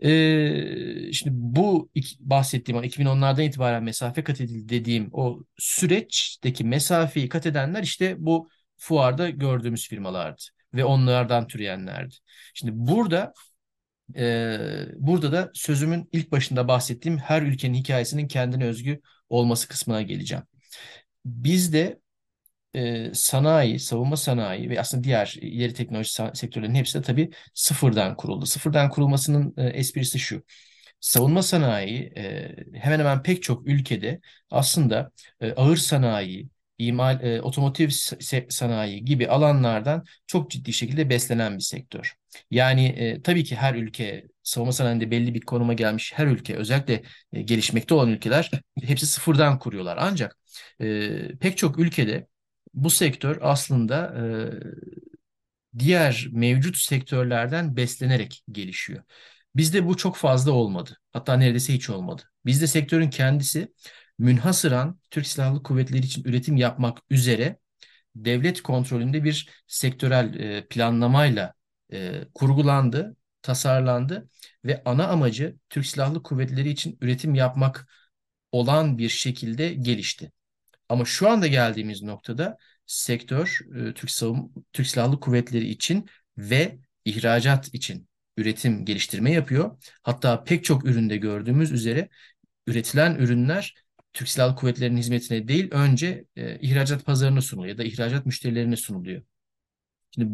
Ee, şimdi bu iki, bahsettiğim 2010'lardan itibaren mesafe kat edildi dediğim o süreçteki mesafeyi kat edenler işte bu fuarda gördüğümüz firmalardı ve onlardan türeyenlerdi. Şimdi burada e, burada da sözümün ilk başında bahsettiğim her ülkenin hikayesinin kendine özgü olması kısmına geleceğim. Bizde e, sanayi, savunma sanayi ve aslında diğer ileri teknoloji sektörlerinin hepsi de tabii sıfırdan kuruldu. Sıfırdan kurulmasının e, esprisi şu. Savunma sanayi e, hemen hemen pek çok ülkede aslında e, ağır sanayi, imal, e, otomotiv sanayi gibi alanlardan çok ciddi şekilde beslenen bir sektör. Yani e, tabii ki her ülke savunma sanayinde belli bir konuma gelmiş her ülke özellikle e, gelişmekte olan ülkeler hepsi sıfırdan kuruyorlar. Ancak e, pek çok ülkede bu sektör aslında e, diğer mevcut sektörlerden beslenerek gelişiyor. Bizde bu çok fazla olmadı. Hatta neredeyse hiç olmadı. Bizde sektörün kendisi münhasıran Türk Silahlı Kuvvetleri için üretim yapmak üzere devlet kontrolünde bir sektörel e, planlamayla e, kurgulandı, tasarlandı ve ana amacı Türk Silahlı Kuvvetleri için üretim yapmak olan bir şekilde gelişti. Ama şu anda geldiğimiz noktada sektör e, Türk Savun Türk Silahlı Kuvvetleri için ve ihracat için üretim geliştirme yapıyor. Hatta pek çok üründe gördüğümüz üzere üretilen ürünler Türk Silahlı Kuvvetleri'nin hizmetine değil önce e, ihracat pazarına sunuluyor ya da ihracat müşterilerine sunuluyor. Şimdi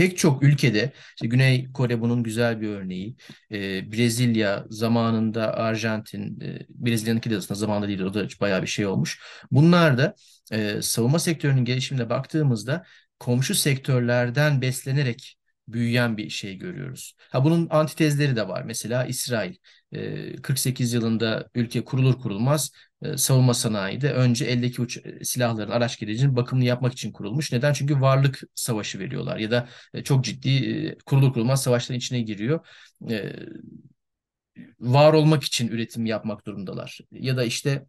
Pek çok ülkede, işte Güney Kore bunun güzel bir örneği. Ee, Brezilya zamanında Arjantin, e, Brezilya'nınki de aslında zamanında değil o da bayağı bir şey olmuş. Bunlar da e, savunma sektörünün gelişimine baktığımızda komşu sektörlerden beslenerek büyüyen bir şey görüyoruz. Ha bunun antitezleri de var. Mesela İsrail 48 yılında ülke kurulur kurulmaz savunma sanayi de önce eldeki uç, silahların, araç gerecinin bakımını yapmak için kurulmuş. Neden? Çünkü varlık savaşı veriyorlar ya da çok ciddi kurulur kurulmaz savaşların içine giriyor. Var olmak için üretim yapmak durumdalar. Ya da işte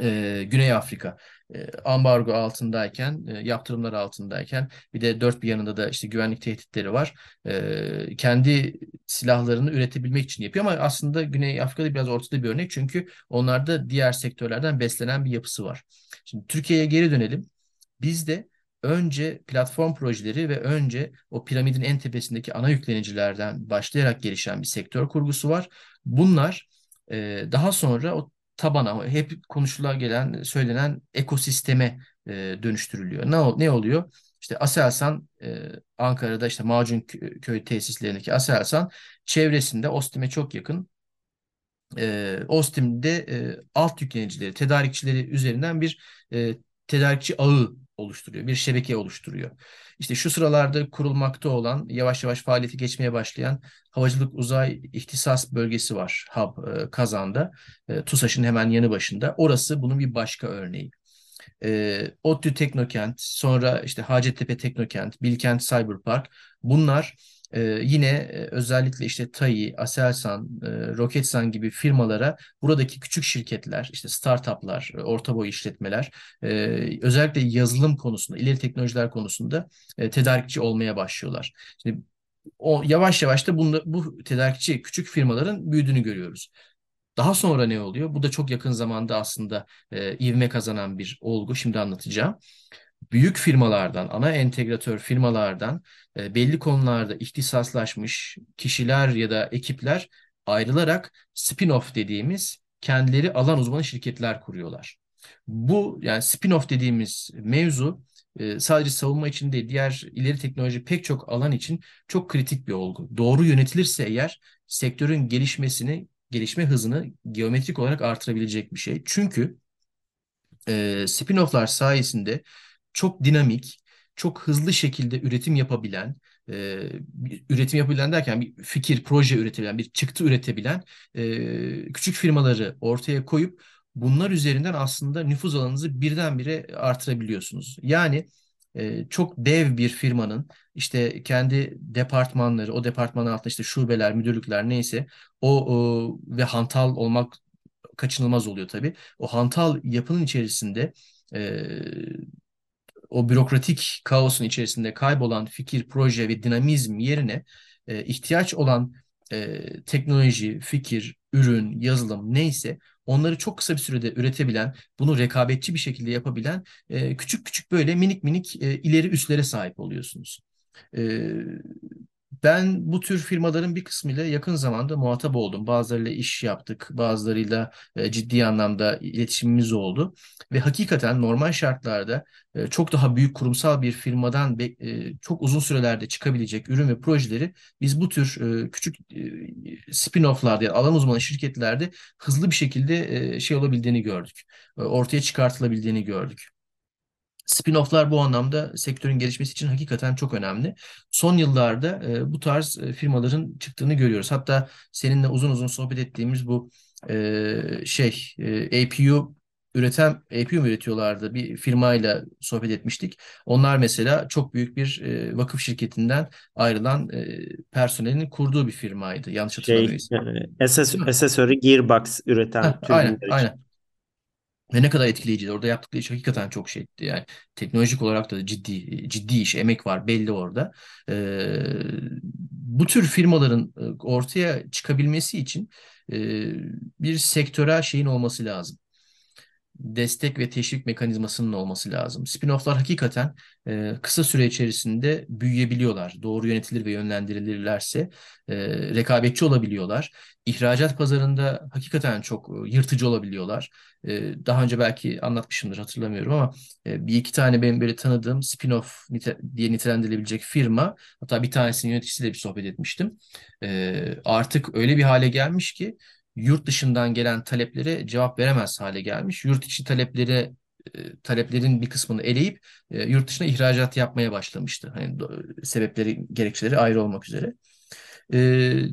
e, Güney Afrika e, ambargo altındayken, e, yaptırımlar altındayken bir de dört bir yanında da işte güvenlik tehditleri var. E, kendi silahlarını üretebilmek için yapıyor ama aslında Güney Afrika'da biraz ortada bir örnek çünkü onlarda diğer sektörlerden beslenen bir yapısı var. Şimdi Türkiye'ye geri dönelim. Bizde önce platform projeleri ve önce o piramidin en tepesindeki ana yüklenicilerden başlayarak gelişen bir sektör kurgusu var. Bunlar daha sonra o tabana hep konuşula gelen söylenen ekosisteme e, dönüştürülüyor. Ne, ne oluyor? İşte Aselsan e, Ankara'da işte Macunköy tesislerindeki Aselsan çevresinde Ostim'e çok yakın e, Ostim'de e, alt yüklenicileri, tedarikçileri üzerinden bir e, tedarikçi ağı oluşturuyor, bir şebeke oluşturuyor. İşte şu sıralarda kurulmakta olan, yavaş yavaş faaliyeti geçmeye başlayan Havacılık Uzay İhtisas Bölgesi var HAB e, Kazan'da, e, TUSAŞ'ın hemen yanı başında. Orası bunun bir başka örneği e, ODTÜ Teknokent, sonra işte Hacettepe Teknokent, Bilkent Cyberpark bunlar e, yine e, özellikle işte TAI, Aselsan, e, Roketsan gibi firmalara buradaki küçük şirketler, işte startuplar, orta boy işletmeler e, özellikle yazılım konusunda, ileri teknolojiler konusunda e, tedarikçi olmaya başlıyorlar. Şimdi o yavaş yavaş da bunu, bu tedarikçi küçük firmaların büyüdüğünü görüyoruz. Daha sonra ne oluyor? Bu da çok yakın zamanda aslında e, ivme kazanan bir olgu. Şimdi anlatacağım. Büyük firmalardan, ana entegratör firmalardan e, belli konularda ihtisaslaşmış kişiler ya da ekipler ayrılarak spin-off dediğimiz kendileri alan uzmanı şirketler kuruyorlar. Bu yani spin-off dediğimiz mevzu e, sadece savunma için değil diğer ileri teknoloji pek çok alan için çok kritik bir olgu. Doğru yönetilirse eğer sektörün gelişmesini gelişme hızını geometrik olarak artırabilecek bir şey. Çünkü e, spin-off'lar sayesinde çok dinamik, çok hızlı şekilde üretim yapabilen, e, üretim yapabilen derken bir fikir, proje üretebilen, bir çıktı üretebilen e, küçük firmaları ortaya koyup bunlar üzerinden aslında nüfuz alanınızı birdenbire artırabiliyorsunuz. Yani e, çok dev bir firmanın işte kendi departmanları, o departmanın altında işte şubeler, müdürlükler neyse o, o ve hantal olmak kaçınılmaz oluyor tabii. O hantal yapının içerisinde e, o bürokratik kaosun içerisinde kaybolan fikir, proje ve dinamizm yerine e, ihtiyaç olan e, teknoloji, fikir, ürün, yazılım neyse onları çok kısa bir sürede üretebilen, bunu rekabetçi bir şekilde yapabilen e, küçük küçük böyle minik minik e, ileri üslere sahip oluyorsunuz. E, ben bu tür firmaların bir kısmıyla yakın zamanda muhatap oldum. Bazılarıyla iş yaptık, bazılarıyla e, ciddi anlamda iletişimimiz oldu. Ve hakikaten normal şartlarda e, çok daha büyük kurumsal bir firmadan e, çok uzun sürelerde çıkabilecek ürün ve projeleri biz bu tür e, küçük e, spin-off'larda, yani alan uzmanı şirketlerde hızlı bir şekilde şey olabildiğini gördük. Ortaya çıkartılabildiğini gördük. Spin-off'lar bu anlamda sektörün gelişmesi için hakikaten çok önemli. Son yıllarda e, bu tarz e, firmaların çıktığını görüyoruz. Hatta seninle uzun uzun sohbet ettiğimiz bu e, şey e, APU üreten APU üretiyorlardı bir firmayla sohbet etmiştik. Onlar mesela çok büyük bir e, vakıf şirketinden ayrılan e, personelin kurduğu bir firmaydı. Yanlış Şey, hatırlamıyorsam. e, SS, accessory gearbox üreten Heh, aynen, için. aynen. Ve ne kadar etkileyiciydi. Orada yaptıkları iş hakikaten çok şeydi. Yani teknolojik olarak da ciddi ciddi iş, emek var belli orada. Ee, bu tür firmaların e, ortaya çıkabilmesi için e, bir sektörel şeyin olması lazım destek ve teşvik mekanizmasının olması lazım. Spin-off'lar hakikaten e, kısa süre içerisinde büyüyebiliyorlar. Doğru yönetilir ve yönlendirilirlerse e, rekabetçi olabiliyorlar. İhracat pazarında hakikaten çok e, yırtıcı olabiliyorlar. E, daha önce belki anlatmışımdır hatırlamıyorum ama e, bir iki tane benim böyle tanıdığım spin-off diye nitelendirilebilecek firma hatta bir tanesinin yöneticisiyle bir sohbet etmiştim. E, artık öyle bir hale gelmiş ki yurt dışından gelen taleplere cevap veremez hale gelmiş. Yurt içi talepleri e, taleplerin bir kısmını eleyip e, yurt dışına ihracat yapmaya başlamıştı. Hani sebepleri, gerekçeleri ayrı olmak üzere. E,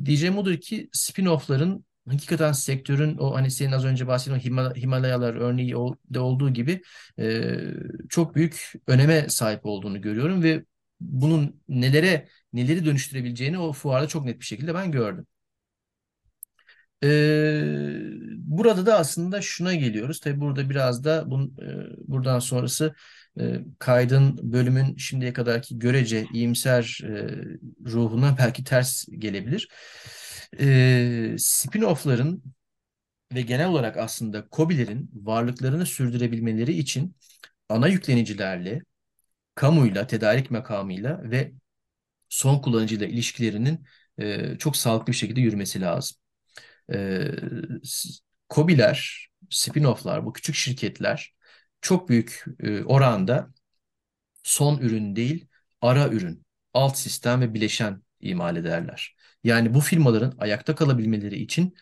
diyeceğim odur ki spin-off'ların hakikaten sektörün o hani senin az önce bahsettiğin Himal Himalayalar örneği de olduğu gibi e, çok büyük öneme sahip olduğunu görüyorum ve bunun nelere neleri dönüştürebileceğini o fuarda çok net bir şekilde ben gördüm. Ee, burada da aslında şuna geliyoruz. Tabii burada biraz da bun, e, buradan sonrası e, kaydın bölümün şimdiye kadarki görece iyimser e, ruhuna belki ters gelebilir. E, spin-off'ların ve genel olarak aslında KOBİ'lerin varlıklarını sürdürebilmeleri için ana yüklenicilerle, kamuyla, tedarik makamıyla ve son kullanıcıyla ilişkilerinin e, çok sağlıklı bir şekilde yürümesi lazım. E, KOBİ'ler, spin-off'lar, bu küçük şirketler çok büyük e, oranda son ürün değil, ara ürün, alt sistem ve bileşen imal ederler. Yani bu firmaların ayakta kalabilmeleri için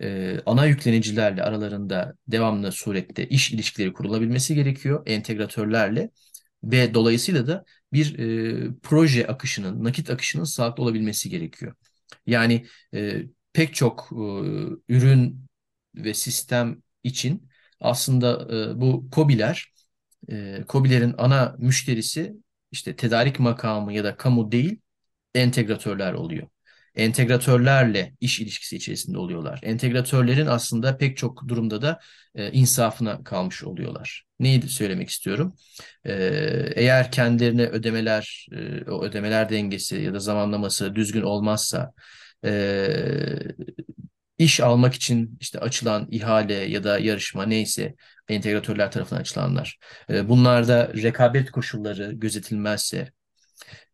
e, ana yüklenicilerle aralarında devamlı surette iş ilişkileri kurulabilmesi gerekiyor, entegratörlerle ve dolayısıyla da bir e, proje akışının, nakit akışının sağlıklı olabilmesi gerekiyor. Yani e, pek çok e, ürün ve sistem için aslında e, bu KOBİ'ler, e, KOBİ'lerin ana müşterisi işte tedarik makamı ya da kamu değil, entegratörler oluyor. Entegratörlerle iş ilişkisi içerisinde oluyorlar. Entegratörlerin aslında pek çok durumda da e, insafına kalmış oluyorlar. Neyi söylemek istiyorum? E, eğer kendilerine ödemeler, e, o ödemeler dengesi ya da zamanlaması düzgün olmazsa, e, iş almak için işte açılan ihale ya da yarışma neyse entegratörler tarafından açılanlar. E, bunlarda rekabet koşulları gözetilmezse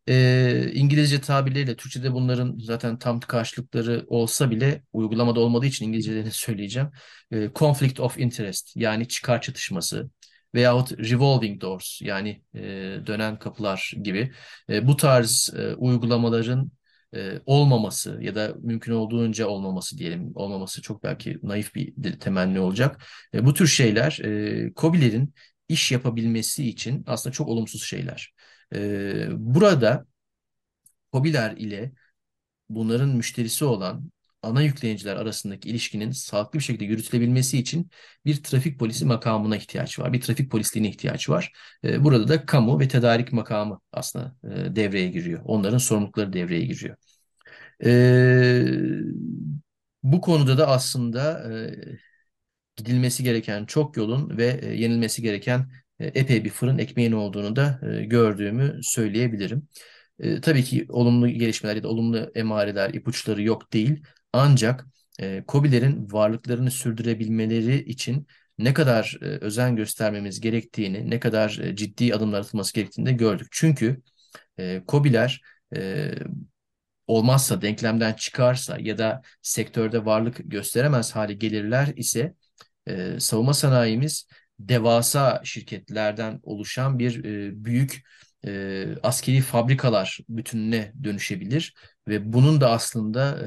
e, İngilizce tabirleriyle Türkçe'de bunların zaten tam karşılıkları olsa bile uygulamada olmadığı için İngilizcelerini söyleyeceğim. E, conflict of interest yani çıkar çatışması veyahut revolving doors yani e, dönen kapılar gibi e, bu tarz e, uygulamaların e, olmaması ya da mümkün olduğunca olmaması diyelim olmaması çok belki naif bir temenni olacak. E, bu tür şeyler e, KOBİ'lerin iş yapabilmesi için aslında çok olumsuz şeyler. E, burada KOBİ'ler ile bunların müşterisi olan ana yükleniciler arasındaki ilişkinin sağlıklı bir şekilde yürütülebilmesi için bir trafik polisi makamına ihtiyaç var. Bir trafik polisliğine ihtiyaç var. E, burada da kamu ve tedarik makamı aslında e, devreye giriyor. Onların sorumlulukları devreye giriyor. E, bu konuda da aslında e, gidilmesi gereken çok yolun ve e, yenilmesi gereken epey bir fırın ekmeğin olduğunu da e, gördüğümü söyleyebilirim. E, tabii ki olumlu gelişmeler ya da olumlu emareler, ipuçları yok değil. Ancak e, KOBİ'lerin varlıklarını sürdürebilmeleri için ne kadar e, özen göstermemiz gerektiğini, ne kadar e, ciddi adımlar atılması gerektiğini de gördük. Çünkü e, KOBİ'ler e, olmazsa, denklemden çıkarsa ya da sektörde varlık gösteremez hale gelirler ise e, savunma sanayimiz devasa şirketlerden oluşan bir e, büyük e, askeri fabrikalar bütününe dönüşebilir ve bunun da aslında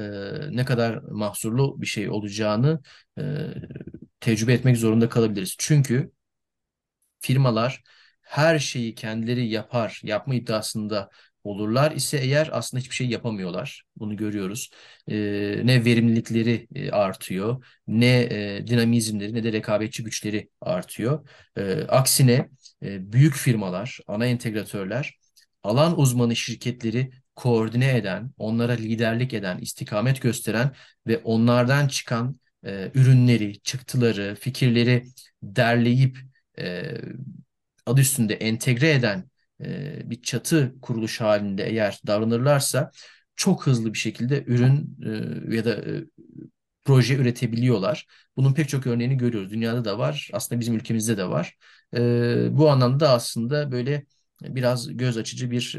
e, ne kadar mahsurlu bir şey olacağını e, tecrübe etmek zorunda kalabiliriz. Çünkü firmalar her şeyi kendileri yapar, yapma iddiasında olurlar ise eğer aslında hiçbir şey yapamıyorlar. Bunu görüyoruz. E, ne verimlilikleri e, artıyor, ne e, dinamizmleri ne de rekabetçi güçleri artıyor. E, aksine e, büyük firmalar, ana entegratörler, alan uzmanı şirketleri koordine eden, onlara liderlik eden, istikamet gösteren ve onlardan çıkan e, ürünleri, çıktıları, fikirleri derleyip e, adı üstünde entegre eden e, bir çatı kuruluş halinde eğer davranırlarsa çok hızlı bir şekilde ürün e, ya da e, proje üretebiliyorlar. Bunun pek çok örneğini görüyoruz. Dünyada da var. Aslında bizim ülkemizde de var. bu anlamda aslında böyle biraz göz açıcı bir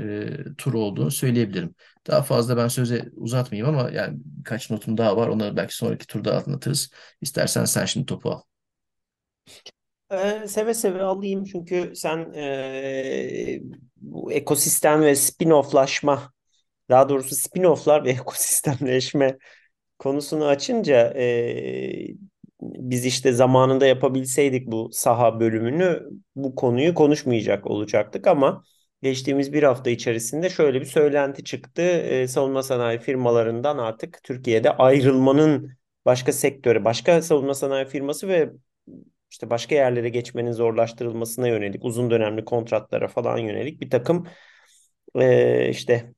tur olduğunu söyleyebilirim. Daha fazla ben söze uzatmayayım ama yani birkaç notum daha var. Onları belki sonraki turda anlatırız. İstersen sen şimdi topu al. Ee, seve seve alayım çünkü sen e, bu ekosistem ve spin-off'laşma daha doğrusu spin-off'lar ve ekosistemleşme konusunu açınca e, biz işte zamanında yapabilseydik bu saha bölümünü bu konuyu konuşmayacak olacaktık ama geçtiğimiz bir hafta içerisinde şöyle bir söylenti çıktı. E, savunma sanayi firmalarından artık Türkiye'de ayrılmanın başka sektöre, başka savunma sanayi firması ve işte başka yerlere geçmenin zorlaştırılmasına yönelik uzun dönemli kontratlara falan yönelik bir takım e, işte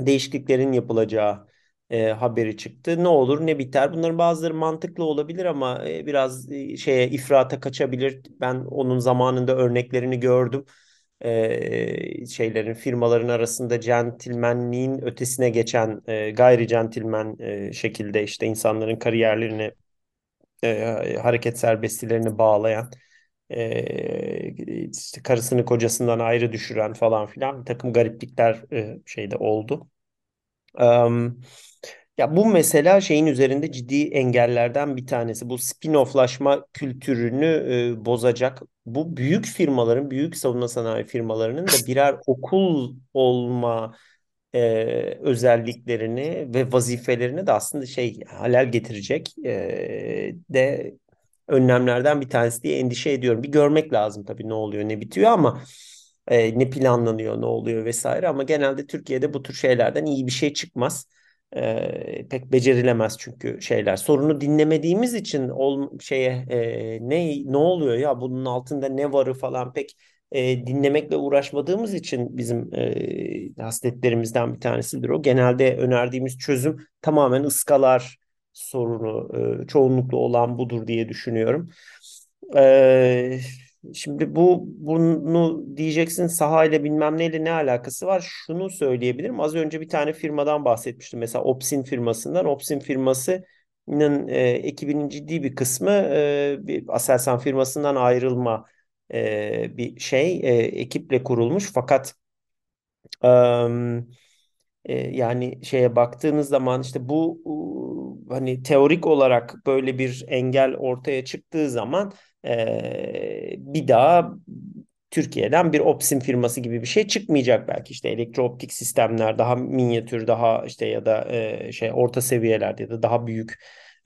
değişikliklerin yapılacağı e, haberi çıktı. Ne olur ne biter. Bunların bazıları mantıklı olabilir ama e, biraz e, şeye ifrata kaçabilir. Ben onun zamanında örneklerini gördüm. e, şeylerin firmaların arasında centilmenliğin ötesine geçen e, gayri centilmen e, şekilde işte insanların kariyerlerini e, hareket serbestlilerini bağlayan e, işte karısını kocasından ayrı düşüren falan filan bir takım gariplikler e, şeyde oldu. Um, ya bu mesela şeyin üzerinde ciddi engellerden bir tanesi. Bu spin-off'laşma kültürünü e, bozacak. Bu büyük firmaların, büyük savunma sanayi firmalarının da birer okul olma e, özelliklerini ve vazifelerini de aslında şey halel getirecek e, de önlemlerden bir tanesi diye endişe ediyorum. Bir görmek lazım tabii ne oluyor ne bitiyor ama e, ne planlanıyor ne oluyor vesaire ama genelde Türkiye'de bu tür şeylerden iyi bir şey çıkmaz. E, pek becerilemez çünkü şeyler. Sorunu dinlemediğimiz için ol, şeye e, ne ne oluyor ya bunun altında ne varı falan pek e, dinlemekle uğraşmadığımız için bizim e, hasletlerimizden bir tanesidir o. Genelde önerdiğimiz çözüm tamamen ıskalar sorunu e, çoğunlukla olan budur diye düşünüyorum. E, şimdi bu bunu diyeceksin sahayla bilmem neyle ne alakası var? Şunu söyleyebilirim. Az önce bir tane firmadan bahsetmiştim. Mesela Opsin firmasından. Opsin firmasının e, ekibinin ciddi bir kısmı e, bir Aselsan firmasından ayrılma bir şey e, ekiple kurulmuş. Fakat e, yani şeye baktığınız zaman işte bu hani teorik olarak böyle bir engel ortaya çıktığı zaman e, bir daha Türkiye'den bir Opsim firması gibi bir şey çıkmayacak belki işte elektrooptik sistemler daha minyatür daha işte ya da e, şey orta seviyelerde ya da daha büyük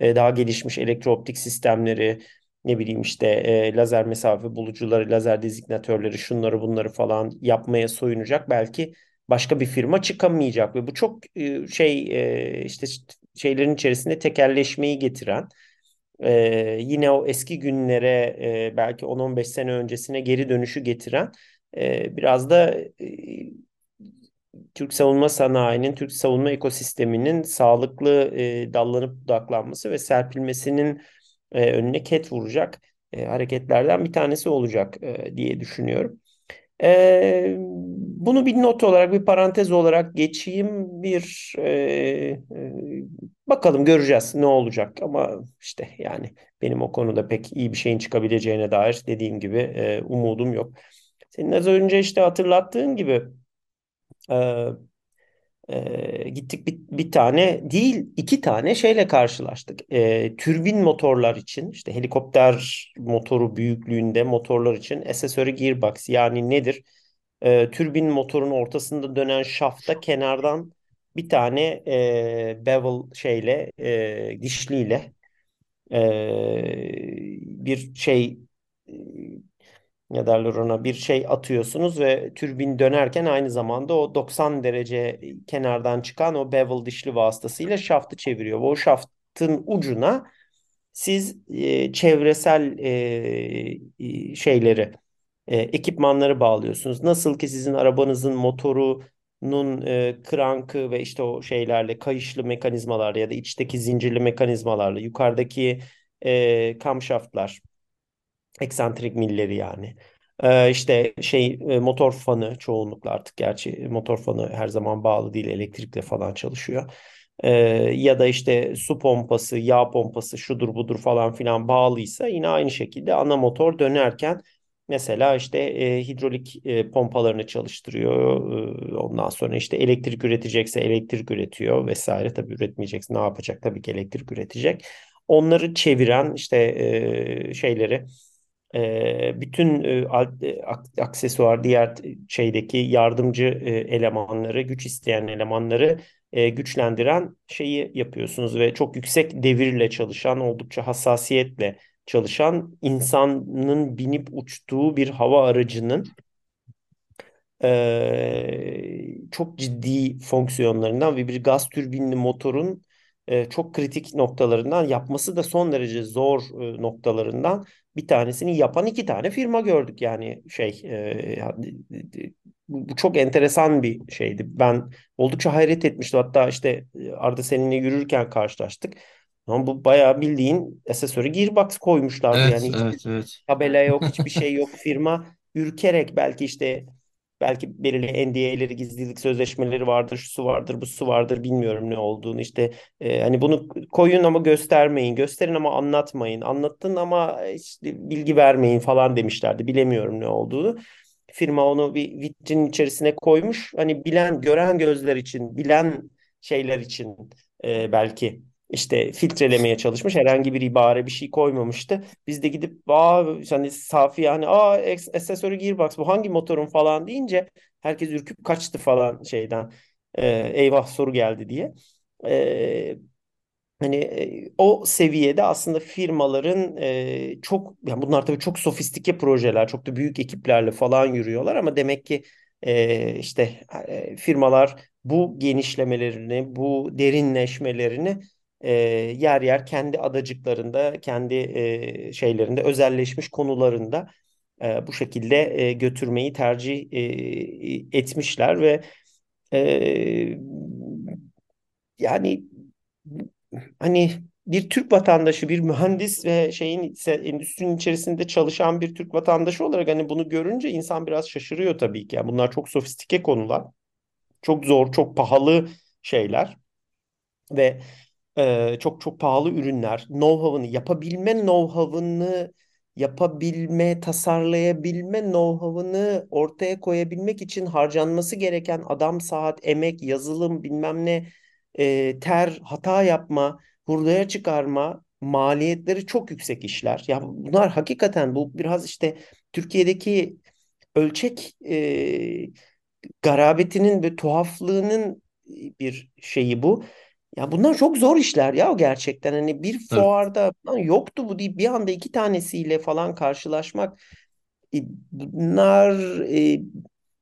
e, daha gelişmiş elektrooptik sistemleri ne bileyim işte e, lazer mesafe bulucuları lazer dezignatörleri şunları bunları falan yapmaya soyunacak. Belki başka bir firma çıkamayacak ve bu çok e, şey e, işte şeylerin içerisinde tekelleşmeyi getiren e, yine o eski günlere belki 10-15 sene öncesine geri dönüşü getiren biraz da Türk savunma sanayinin, Türk savunma ekosisteminin sağlıklı dallanıp budaklanması ve serpilmesinin önüne ket vuracak hareketlerden bir tanesi olacak diye düşünüyorum. Ee, bunu bir not olarak, bir parantez olarak geçeyim. Bir e, e, bakalım göreceğiz ne olacak. Ama işte yani benim o konuda pek iyi bir şeyin çıkabileceğine dair dediğim gibi e, umudum yok. Senin az önce işte hatırlattığın gibi e, e, gittik bir, bir tane değil iki tane şeyle karşılaştık. E, türbin motorlar için işte helikopter motoru büyüklüğünde motorlar için accessory gearbox yani nedir? E, türbin motorun ortasında dönen şafta kenardan bir tane e, bevel şeyle e, dişliyle e, bir şey ne derler ona bir şey atıyorsunuz ve türbin dönerken aynı zamanda o 90 derece kenardan çıkan o bevel dişli vasıtasıyla şaftı çeviriyor. O şaftın ucuna siz e, çevresel e, şeyleri e, ekipmanları bağlıyorsunuz. Nasıl ki sizin arabanızın motorunun e, krankı ve işte o şeylerle kayışlı mekanizmalarla ya da içteki zincirli mekanizmalarla yukarıdaki e, kamşaftlar Eksantrik milleri yani. Ee, işte şey e, motor fanı çoğunlukla artık gerçi motor fanı her zaman bağlı değil elektrikle falan çalışıyor. Ee, ya da işte su pompası, yağ pompası şudur budur falan filan bağlıysa yine aynı şekilde ana motor dönerken mesela işte e, hidrolik e, pompalarını çalıştırıyor. E, ondan sonra işte elektrik üretecekse elektrik üretiyor vesaire. Tabii üretmeyecekse ne yapacak? Tabii ki elektrik üretecek. Onları çeviren işte e, şeyleri e, bütün e, aksesuar diğer şeydeki yardımcı e, elemanları, güç isteyen elemanları e, güçlendiren şeyi yapıyorsunuz ve çok yüksek devirle çalışan, oldukça hassasiyetle çalışan insanın binip uçtuğu bir hava aracının e, çok ciddi fonksiyonlarından ve bir gaz türbinli motorun çok kritik noktalarından yapması da son derece zor noktalarından bir tanesini yapan iki tane firma gördük yani şey e, bu çok enteresan bir şeydi. Ben oldukça hayret etmiştim. Hatta işte Arda seninle yürürken karşılaştık. Ama bu bayağı bildiğin accessory gearbox koymuşlardı. Evet, Yani hiçbir evet, evet. tabela yok, hiçbir şey yok. Firma ürkerek belki işte Belki belirli NDA'leri, gizlilik sözleşmeleri vardır, şu vardır, bu su vardır, bilmiyorum ne olduğunu. İşte e, hani bunu koyun ama göstermeyin, gösterin ama anlatmayın, anlattın ama işte bilgi vermeyin falan demişlerdi. Bilemiyorum ne olduğunu. Firma onu bir vitrinin içerisine koymuş. Hani bilen, gören gözler için, bilen şeyler için e, belki işte filtrelemeye çalışmış. Herhangi bir ibare bir şey koymamıştı. Biz de gidip aa hani safi yani aa accessory gearbox bu hangi motorun falan deyince herkes ürküp kaçtı falan şeyden. Ee, eyvah soru geldi diye. Ee, Hani e, o seviyede aslında firmaların e, çok yani bunlar tabii çok sofistike projeler, çok da büyük ekiplerle falan yürüyorlar ama demek ki e, işte e, firmalar bu genişlemelerini, bu derinleşmelerini e, yer yer kendi adacıklarında, kendi e, şeylerinde, özelleşmiş konularında e, bu şekilde e, götürmeyi tercih e, etmişler ve e, yani hani bir Türk vatandaşı, bir mühendis ve şeyin endüstrinin içerisinde çalışan bir Türk vatandaşı olarak hani bunu görünce insan biraz şaşırıyor tabii ki. Yani bunlar çok sofistike konular. Çok zor, çok pahalı şeyler ve e, çok çok pahalı ürünler. Know-how'ını yapabilme know-how'ını yapabilme, tasarlayabilme know-how'ını ortaya koyabilmek için harcanması gereken adam saat, emek, yazılım bilmem ne e, ter, hata yapma, hurdaya çıkarma maliyetleri çok yüksek işler. Ya bunlar hakikaten bu biraz işte Türkiye'deki ölçek e, garabetinin ve tuhaflığının bir şeyi bu. Ya bunlar çok zor işler ya gerçekten. Hani bir fuarda "Lan yoktu bu deyip bir anda iki tanesiyle falan karşılaşmak e, bunlar e,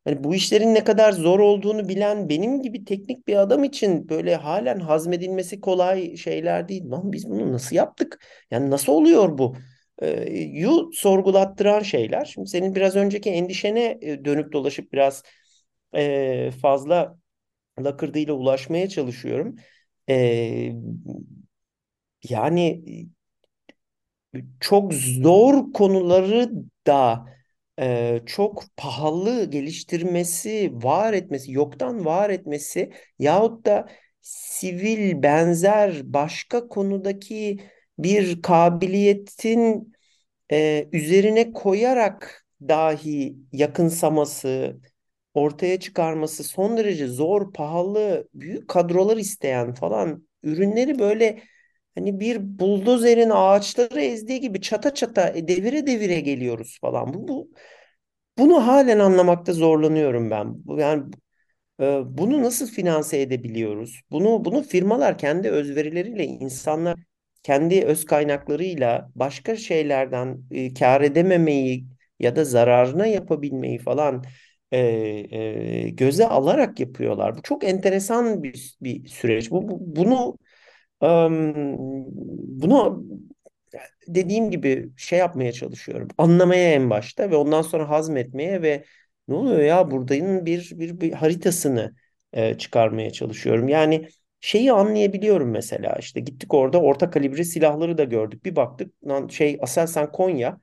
hani bu işlerin ne kadar zor olduğunu bilen benim gibi teknik bir adam için böyle halen hazmedilmesi kolay şeyler değil. Lan biz bunu nasıl yaptık? Yani nasıl oluyor bu? E, yu sorgulattıran şeyler. Şimdi senin biraz önceki endişene e, dönüp dolaşıp biraz e, fazla lakırdıyla ulaşmaya çalışıyorum. E, yani çok zor konuları da e, çok pahalı geliştirmesi, var etmesi, yoktan var etmesi yahut da sivil benzer başka konudaki bir kabiliyetin e, üzerine koyarak dahi yakınsaması, ortaya çıkarması son derece zor, pahalı, büyük kadrolar isteyen falan ürünleri böyle Hani bir buldozerin ağaçları ezdiği gibi çata çata e, devire devire geliyoruz falan. Bu, bu bunu halen anlamakta zorlanıyorum ben. Yani e, bunu nasıl finanse edebiliyoruz? Bunu bunu firmalar kendi özverileriyle, insanlar kendi öz kaynaklarıyla başka şeylerden e, kâr edememeyi ya da zararına yapabilmeyi falan e, e, göze alarak yapıyorlar. Bu çok enteresan bir, bir süreç. Bu, bu- bunu Em, bunu dediğim gibi şey yapmaya çalışıyorum. Anlamaya en başta ve ondan sonra hazmetmeye ve ne oluyor ya buradayın bir, bir, bir haritasını e, çıkarmaya çalışıyorum. Yani şeyi anlayabiliyorum mesela işte gittik orada orta kalibre silahları da gördük. Bir baktık şey Aselsan Konya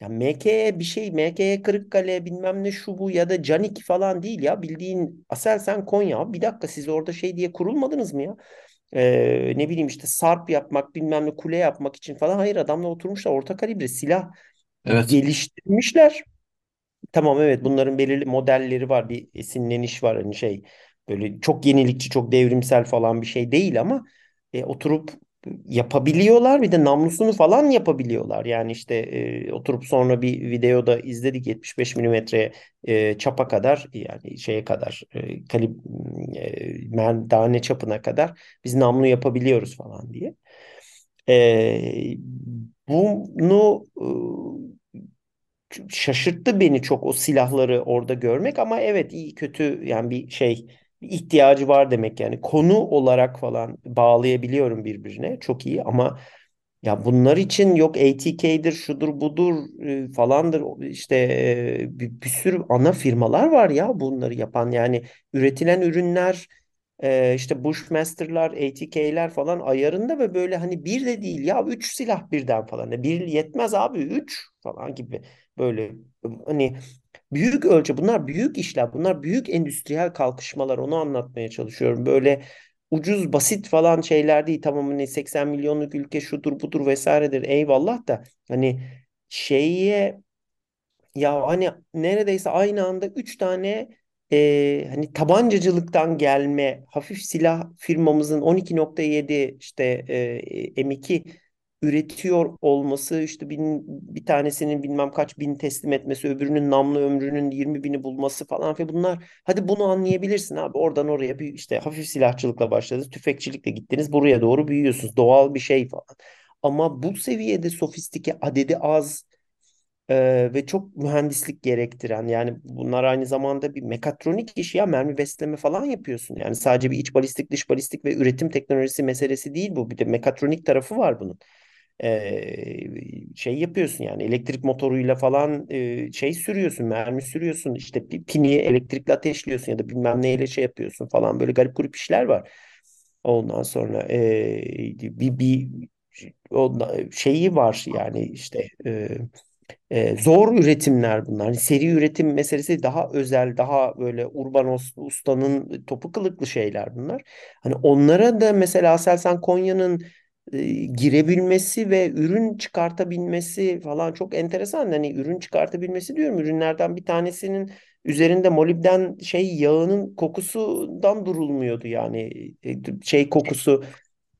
ya MK'ye bir şey MK'ye Kırıkkale bilmem ne şu bu ya da Canik falan değil ya bildiğin Aselsan Konya. Bir dakika siz orada şey diye kurulmadınız mı ya? Ee, ne bileyim işte sarp yapmak bilmem ne kule yapmak için falan. Hayır adamla oturmuşlar orta kalibre silah Evet. geliştirmişler. Tamam evet bunların belirli modelleri var bir esinleniş var hani şey böyle çok yenilikçi çok devrimsel falan bir şey değil ama e, oturup yapabiliyorlar bir de namlusunu falan yapabiliyorlar. Yani işte e, oturup sonra bir videoda izledik 75 milimetre e, çapa kadar yani şeye kadar e, kalib e, merdane çapına kadar biz namlu yapabiliyoruz falan diye. E, bunu şaşırttı beni çok o silahları orada görmek ama evet iyi kötü yani bir şey ihtiyacı var demek yani. Konu olarak falan bağlayabiliyorum birbirine. Çok iyi ama ya bunlar için yok ATK'dir şudur budur e, falandır. İşte e, bir, bir sürü ana firmalar var ya bunları yapan. Yani üretilen ürünler e, işte Bushmaster'lar ATK'ler falan ayarında ve böyle hani bir de değil ya üç silah birden falan. Bir yetmez abi üç falan gibi böyle. Hani büyük ölçü bunlar büyük işler bunlar büyük endüstriyel kalkışmalar onu anlatmaya çalışıyorum. Böyle ucuz basit falan şeyler değil tamam hani 80 milyonluk ülke şudur budur vesairedir eyvallah da hani şeye ya hani neredeyse aynı anda 3 tane e, hani tabancacılıktan gelme hafif silah firmamızın 12.7 işte e, M2 üretiyor olması işte bin, bir tanesinin bilmem kaç bin teslim etmesi öbürünün namlu ömrünün 20 bini bulması falan ve bunlar hadi bunu anlayabilirsin abi oradan oraya bir işte hafif silahçılıkla başladınız tüfekçilikle gittiniz buraya doğru büyüyorsunuz doğal bir şey falan. Ama bu seviyede sofistike adedi az ee, ve çok mühendislik gerektiren yani bunlar aynı zamanda bir mekatronik iş ya mermi besleme falan yapıyorsun. Yani sadece bir iç balistik dış balistik ve üretim teknolojisi meselesi değil bu bir de mekatronik tarafı var bunun. Ee, şey yapıyorsun yani elektrik motoruyla falan e, şey sürüyorsun mermi sürüyorsun işte bir pini elektrikle ateşliyorsun ya da bilmem neyle şey yapıyorsun falan böyle garip grup işler var. Ondan sonra e, bir, bir ondan, şeyi var yani işte e, e, zor üretimler bunlar. Hani seri üretim meselesi daha özel, daha böyle urban ustanın topu kılıklı şeyler bunlar. Hani onlara da mesela Aselsan Konya'nın e, girebilmesi ve ürün çıkartabilmesi falan çok enteresan. Hani ürün çıkartabilmesi diyorum. Ürünlerden bir tanesinin üzerinde molibden şey yağının kokusundan durulmuyordu yani e, şey kokusu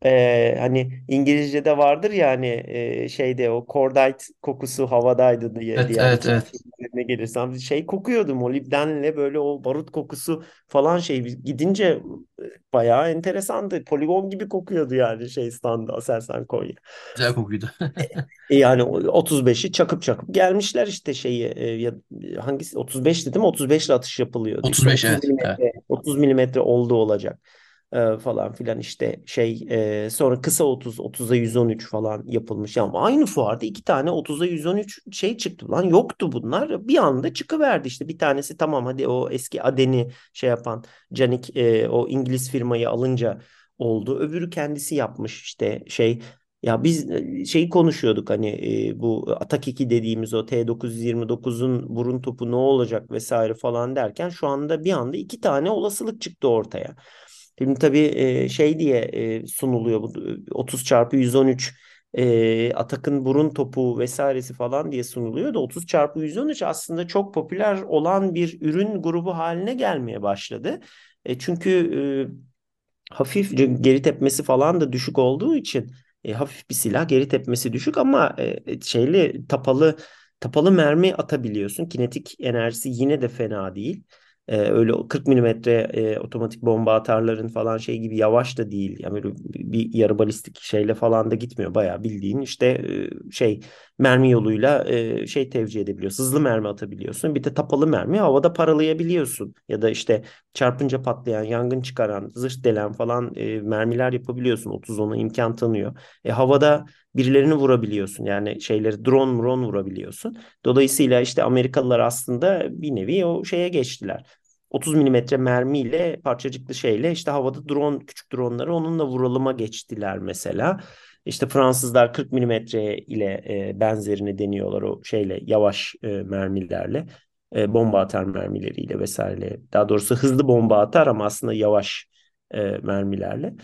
ee, hani İngilizce'de vardır ya hani e, şeyde o cordite kokusu havadaydı diye Evet, diye evet, evet. filmlerine gelirsem şey kokuyordu molibdenle böyle o barut kokusu falan şey gidince e, bayağı enteresandı. Poligon gibi kokuyordu yani şey standı Aselsan Konya. Güzel kokuydu. E yani 35'i çakıp çakıp gelmişler işte şeyi e, ya, hangisi 35 dedim 35 ile atış yapılıyordu. İşte 35 30 evet. Evet. milimetre 30 milimetre oldu olacak e, falan filan işte şey e, sonra kısa 30 30'a 113 falan yapılmış. Ama aynı fuarda iki tane 30'a 113 şey çıktı lan yoktu bunlar. Bir anda çıkıverdi işte. Bir tanesi tamam hadi o eski Aden'i şey yapan Canik e, o İngiliz firmayı alınca oldu. Öbürü kendisi yapmış işte şey. Ya biz şeyi konuşuyorduk hani e, bu Atak 2 dediğimiz o T929'un burun topu ne olacak vesaire falan derken şu anda bir anda iki tane olasılık çıktı ortaya. Şimdi tabii e, şey diye e, sunuluyor bu 30 çarpı 113 e, Atak'ın burun topu vesairesi falan diye sunuluyor da 30 çarpı 113 aslında çok popüler olan bir ürün grubu haline gelmeye başladı. E, çünkü e, hafif geri tepmesi falan da düşük olduğu için e, hafif bir silah geri tepmesi düşük ama e, şeyli tapalı tapalı mermi atabiliyorsun. Kinetik enerjisi yine de fena değil. Ee, öyle 40 milimetre e, otomatik bomba atarların falan şey gibi yavaş da değil. Yani böyle bir yarı balistik şeyle falan da gitmiyor. Bayağı bildiğin işte e, şey mermi yoluyla e, şey tevcih edebiliyorsun. Hızlı mermi atabiliyorsun. Bir de tapalı mermi havada paralayabiliyorsun. Ya da işte çarpınca patlayan, yangın çıkaran, zırh delen falan e, mermiler yapabiliyorsun. 30 ona imkan tanıyor. E, havada birilerini vurabiliyorsun. Yani şeyleri drone drone vurabiliyorsun. Dolayısıyla işte Amerikalılar aslında bir nevi o şeye geçtiler. 30 milimetre mermiyle parçacıklı şeyle işte havada drone küçük dronları onunla vuralıma geçtiler mesela. İşte Fransızlar 40 milimetre ile e, benzerini deniyorlar o şeyle yavaş e, mermilerle. E, bomba atar mermileriyle vesaire. Daha doğrusu hızlı bomba atar ama aslında yavaş e, mermilerle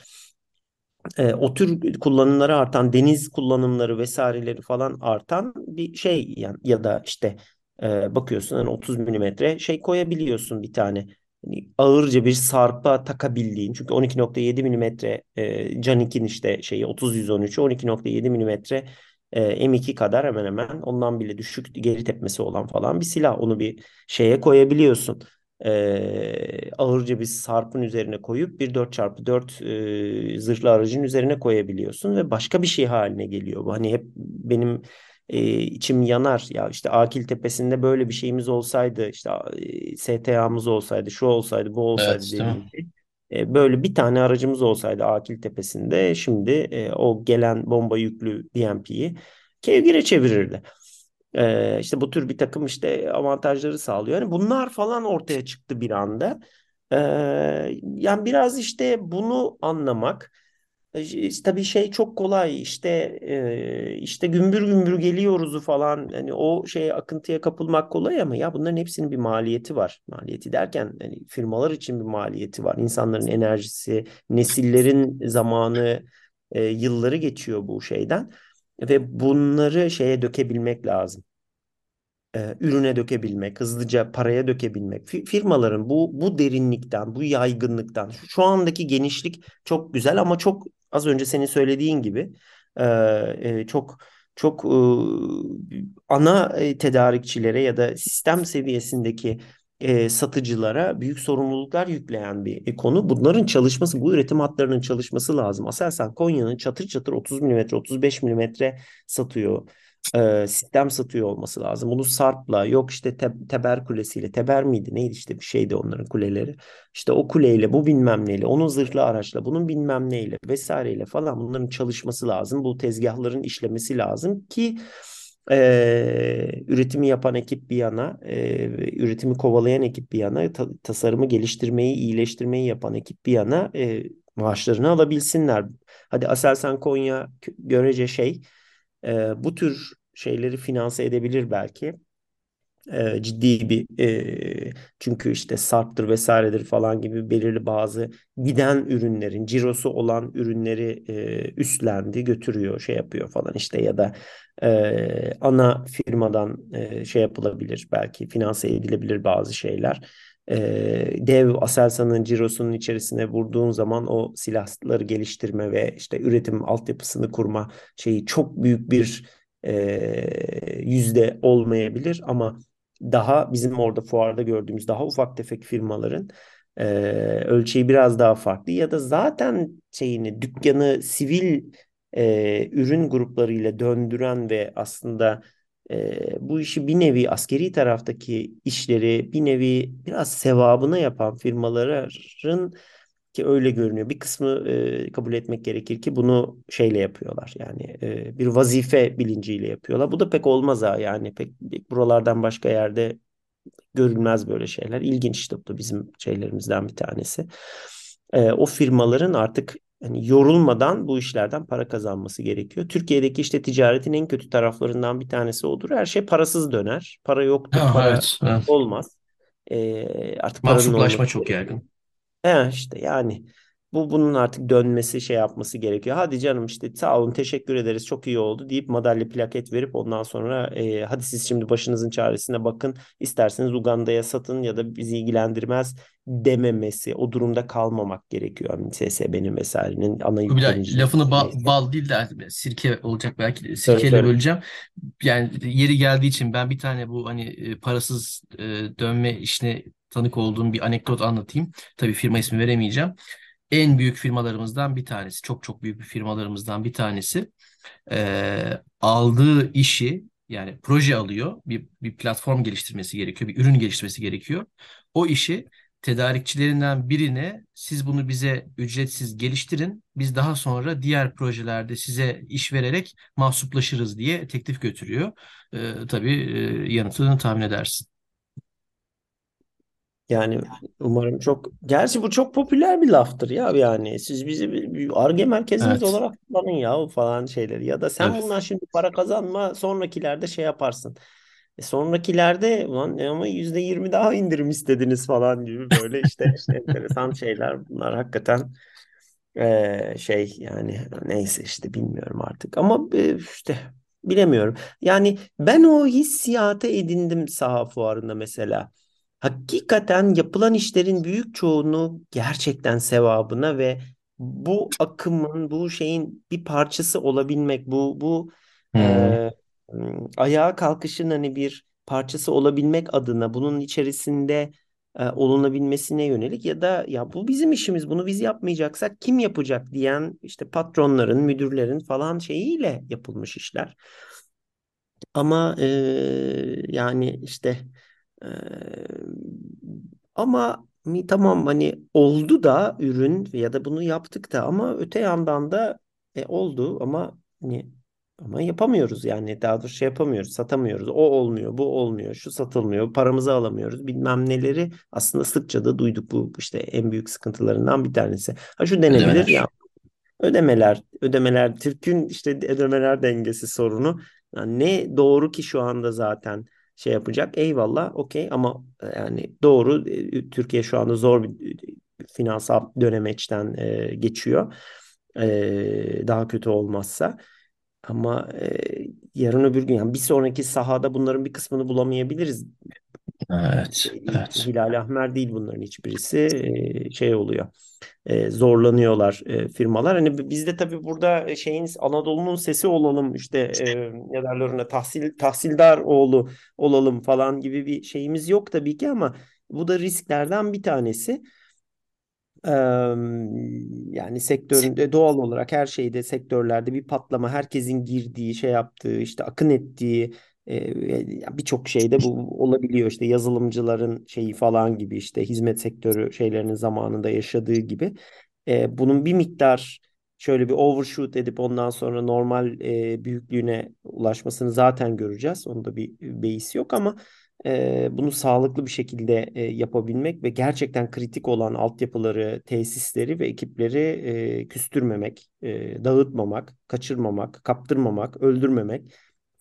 e, o tür kullanımları artan deniz kullanımları vesaireleri falan artan bir şey yani ya da işte e, bakıyorsun hani 30 milimetre şey koyabiliyorsun bir tane. Hani ağırca bir sarpa takabildiğin. Çünkü 12.7 milimetre Canik'in işte şeyi 30-113'ü 12.7 milimetre e, M2 kadar hemen hemen ondan bile düşük geri tepmesi olan falan bir silah. Onu bir şeye koyabiliyorsun. E, ağırca bir sarpın üzerine koyup bir 4x4 e, zırhlı aracın üzerine koyabiliyorsun ve başka bir şey haline geliyor bu. Hani hep benim e, içim yanar ya işte Akil Tepesi'nde böyle bir şeyimiz olsaydı işte e, STA'mız olsaydı şu olsaydı bu olsaydı Evet. E, böyle bir tane aracımız olsaydı Akil Tepesi'nde şimdi e, o gelen bomba yüklü BMP'yi kevgire çevirirdi. Ee, işte bu tür bir takım işte avantajları sağlıyor. Yani bunlar falan ortaya çıktı bir anda. Ee, yani biraz işte bunu anlamak tabii şey çok kolay işte e, işte gümbür gümbür geliyoruzu falan hani o şeye akıntıya kapılmak kolay ama ya bunların hepsinin bir maliyeti var. Maliyeti derken hani firmalar için bir maliyeti var. İnsanların enerjisi, nesillerin zamanı, e, yılları geçiyor bu şeyden ve bunları şeye dökebilmek lazım e, ürüne dökebilmek, hızlıca paraya dökebilmek. Firmaların bu bu derinlikten, bu yaygınlıktan, şu, şu andaki genişlik çok güzel ama çok az önce senin söylediğin gibi e, e, çok çok e, ana e, tedarikçilere ya da sistem seviyesindeki e, satıcılara büyük sorumluluklar yükleyen bir e, konu. Bunların çalışması, bu üretim hatlarının çalışması lazım. Aselsan Konya'nın çatır çatır 30 milimetre, 35 milimetre satıyor e, sistem satıyor olması lazım. Bunu Sarp'la yok işte te, Teber Kulesi'yle Teber miydi neydi işte bir şeydi onların kuleleri. İşte o kuleyle bu bilmem neyle onun zırhlı araçla bunun bilmem neyle vesaireyle falan bunların çalışması lazım. Bu tezgahların işlemesi lazım ki e, üretimi yapan ekip bir yana, e, üretimi kovalayan ekip bir yana, ta, tasarımı geliştirmeyi, iyileştirmeyi yapan ekip bir yana e, maaşlarını alabilsinler. Hadi Aselsan Konya görece şey e, bu tür şeyleri finanse edebilir belki. E, ciddi bir e, çünkü işte Sarp'tır vesairedir falan gibi belirli bazı giden ürünlerin cirosu olan ürünleri e, üstlendi götürüyor şey yapıyor falan işte ya da e, ana firmadan e, şey yapılabilir belki finanse edilebilir bazı şeyler e, dev Aselsan'ın cirosunun içerisine vurduğun zaman o silahları geliştirme ve işte üretim altyapısını kurma şeyi çok büyük bir e, yüzde olmayabilir ama daha bizim orada fuarda gördüğümüz daha ufak tefek firmaların e, ölçeği biraz daha farklı ya da zaten şeyini dükkanı sivil e, ürün gruplarıyla döndüren ve aslında e, bu işi bir nevi askeri taraftaki işleri bir nevi biraz sevabına yapan firmaların ki öyle görünüyor. Bir kısmı e, kabul etmek gerekir ki bunu şeyle yapıyorlar. Yani e, bir vazife bilinciyle yapıyorlar. Bu da pek olmaz ha yani pek buralardan başka yerde görülmez böyle şeyler. İlginç işte bu da bizim şeylerimizden bir tanesi. E, o firmaların artık hani yorulmadan bu işlerden para kazanması gerekiyor. Türkiye'deki işte ticaretin en kötü taraflarından bir tanesi odur. Her şey parasız döner. Para yoktur, Ha, para evet, evet. olmaz. Ee, artık Mahsuplaşma çok yaygın. He işte yani bu bunun artık dönmesi şey yapması gerekiyor. Hadi canım işte sağ olun teşekkür ederiz çok iyi oldu deyip madalya plaket verip ondan sonra e, hadi siz şimdi başınızın çaresine bakın isterseniz Uganda'ya satın ya da bizi ilgilendirmez dememesi o durumda kalmamak gerekiyor. Yani SSB'nin vesairenin ana Kubilay yüklenicileri lafını ba- bal değil de sirke olacak belki sirkeyle böleceğim. Yani yeri geldiği için ben bir tane bu hani parasız dönme işine tanık olduğum bir anekdot anlatayım. Tabii firma ismi veremeyeceğim. En büyük firmalarımızdan bir tanesi, çok çok büyük bir firmalarımızdan bir tanesi e, aldığı işi yani proje alıyor, bir, bir platform geliştirmesi gerekiyor, bir ürün geliştirmesi gerekiyor. O işi tedarikçilerinden birine siz bunu bize ücretsiz geliştirin. Biz daha sonra diğer projelerde size iş vererek mahsuplaşırız diye teklif götürüyor. Ee, tabii e, yanıtını tahmin edersin. Yani umarım çok gerçi bu çok popüler bir laftır ya yani siz bizi bir bir Ar-Ge merkezimiz Evet, olarak kullanın ya falan şeyleri ya da sen tabii. bundan şimdi para kazanma sonrakilerde şey yaparsın. E sonrakilerde ulan e ama yüzde yirmi daha indirim istediniz falan gibi böyle işte enteresan şeyler bunlar hakikaten e, şey yani neyse işte bilmiyorum artık ama e, işte bilemiyorum. Yani ben o hissiyatı edindim saha fuarında mesela. Hakikaten yapılan işlerin büyük çoğunu gerçekten sevabına ve bu akımın, bu şeyin bir parçası olabilmek, bu bu Hmm. e, ayağa kalkışın hani bir parçası olabilmek adına bunun içerisinde e, olunabilmesine yönelik ya da ya bu bizim işimiz, bunu biz yapmayacaksak kim yapacak diyen işte patronların, müdürlerin falan şeyiyle yapılmış işler. Ama e, yani işte ee, ama tamam hani oldu da ürün ya da bunu yaptık da ama öte yandan da e, oldu ama hani ama yapamıyoruz yani. Daha doğrusu şey yapamıyoruz satamıyoruz. O olmuyor bu olmuyor şu satılmıyor paramızı alamıyoruz bilmem neleri. Aslında sıkça da duyduk bu işte en büyük sıkıntılarından bir tanesi. Ha şu denebilir ya. Ödemeler, ödemeler, Türk'ün işte ödemeler dengesi sorunu. Yani ne doğru ki şu anda zaten şey yapacak. Eyvallah, okey ama e, yani doğru e, Türkiye şu anda zor bir finansal dönemeçten e, geçiyor. E, daha kötü olmazsa. Ama e, yarın öbür gün yani bir sonraki sahada bunların bir kısmını bulamayabiliriz. Evet, Şey, evet. Hilal Ahmer değil bunların hiçbirisi e, şey oluyor e, zorlanıyorlar e, firmalar. Hani biz de tabii burada şeyin Anadolu'nun sesi olalım işte e, ne derler ona tahsil tahsildar oğlu olalım falan gibi bir şeyimiz yok tabii ki ama bu da risklerden bir tanesi. Yani sektöründe doğal olarak her şeyde sektörlerde bir patlama herkesin girdiği şey yaptığı işte akın ettiği birçok şeyde bu olabiliyor işte yazılımcıların şeyi falan gibi işte hizmet sektörü şeylerinin zamanında yaşadığı gibi bunun bir miktar şöyle bir overshoot edip ondan sonra normal büyüklüğüne ulaşmasını zaten göreceğiz. Onda bir beis yok ama bunu sağlıklı bir şekilde yapabilmek ve gerçekten kritik olan altyapıları, tesisleri ve ekipleri küstürmemek, dağıtmamak, kaçırmamak, kaptırmamak, öldürmemek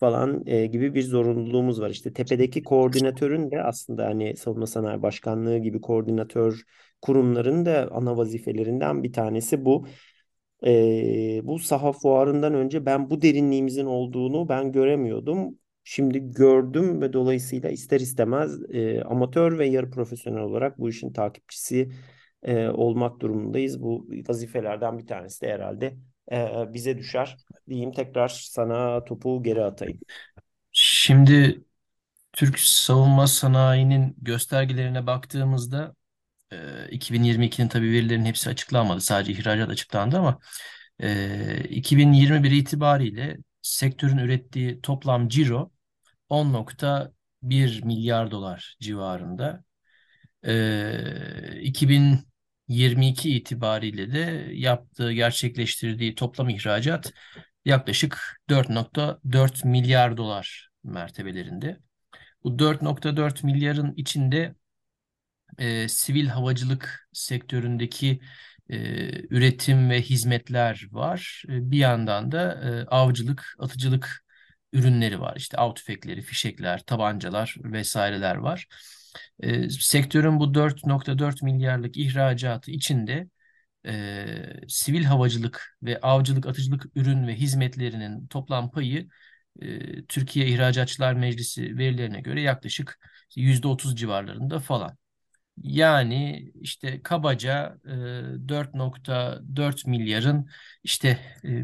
falan e, gibi bir zorunluluğumuz var. İşte tepedeki koordinatörün de aslında hani Savunma Sanayi Başkanlığı gibi koordinatör kurumların da ana vazifelerinden bir tanesi bu. Ee, bu saha fuarından önce ben bu derinliğimizin olduğunu ben göremiyordum. Şimdi gördüm ve dolayısıyla ister istemez e, amatör ve yarı profesyonel olarak bu işin takipçisi e, olmak durumundayız. Bu vazifelerden bir tanesi de herhalde e, bize düşer diyeyim tekrar sana topu geri atayım. Şimdi Türk savunma sanayinin göstergelerine baktığımızda e, 2022'nin tabii verilerin hepsi açıklanmadı. Sadece ihracat açıklandı ama e, 2021 itibariyle sektörün ürettiği toplam ciro 10.1 milyar dolar civarında. E, 2000 22 itibariyle de yaptığı, gerçekleştirdiği toplam ihracat yaklaşık 4.4 milyar dolar mertebelerinde. Bu 4.4 milyarın içinde e, sivil havacılık sektöründeki e, üretim ve hizmetler var. E, bir yandan da e, avcılık, atıcılık ürünleri var. İşte av tüfekleri, fişekler, tabancalar vesaireler var. E, sektörün bu 4.4 milyarlık ihracatı içinde e, sivil havacılık ve avcılık, atıcılık ürün ve hizmetlerinin toplam payı e, Türkiye İhracatçılar Meclisi verilerine göre yaklaşık %30 civarlarında falan. Yani işte kabaca e, 4.4 milyarın işte e,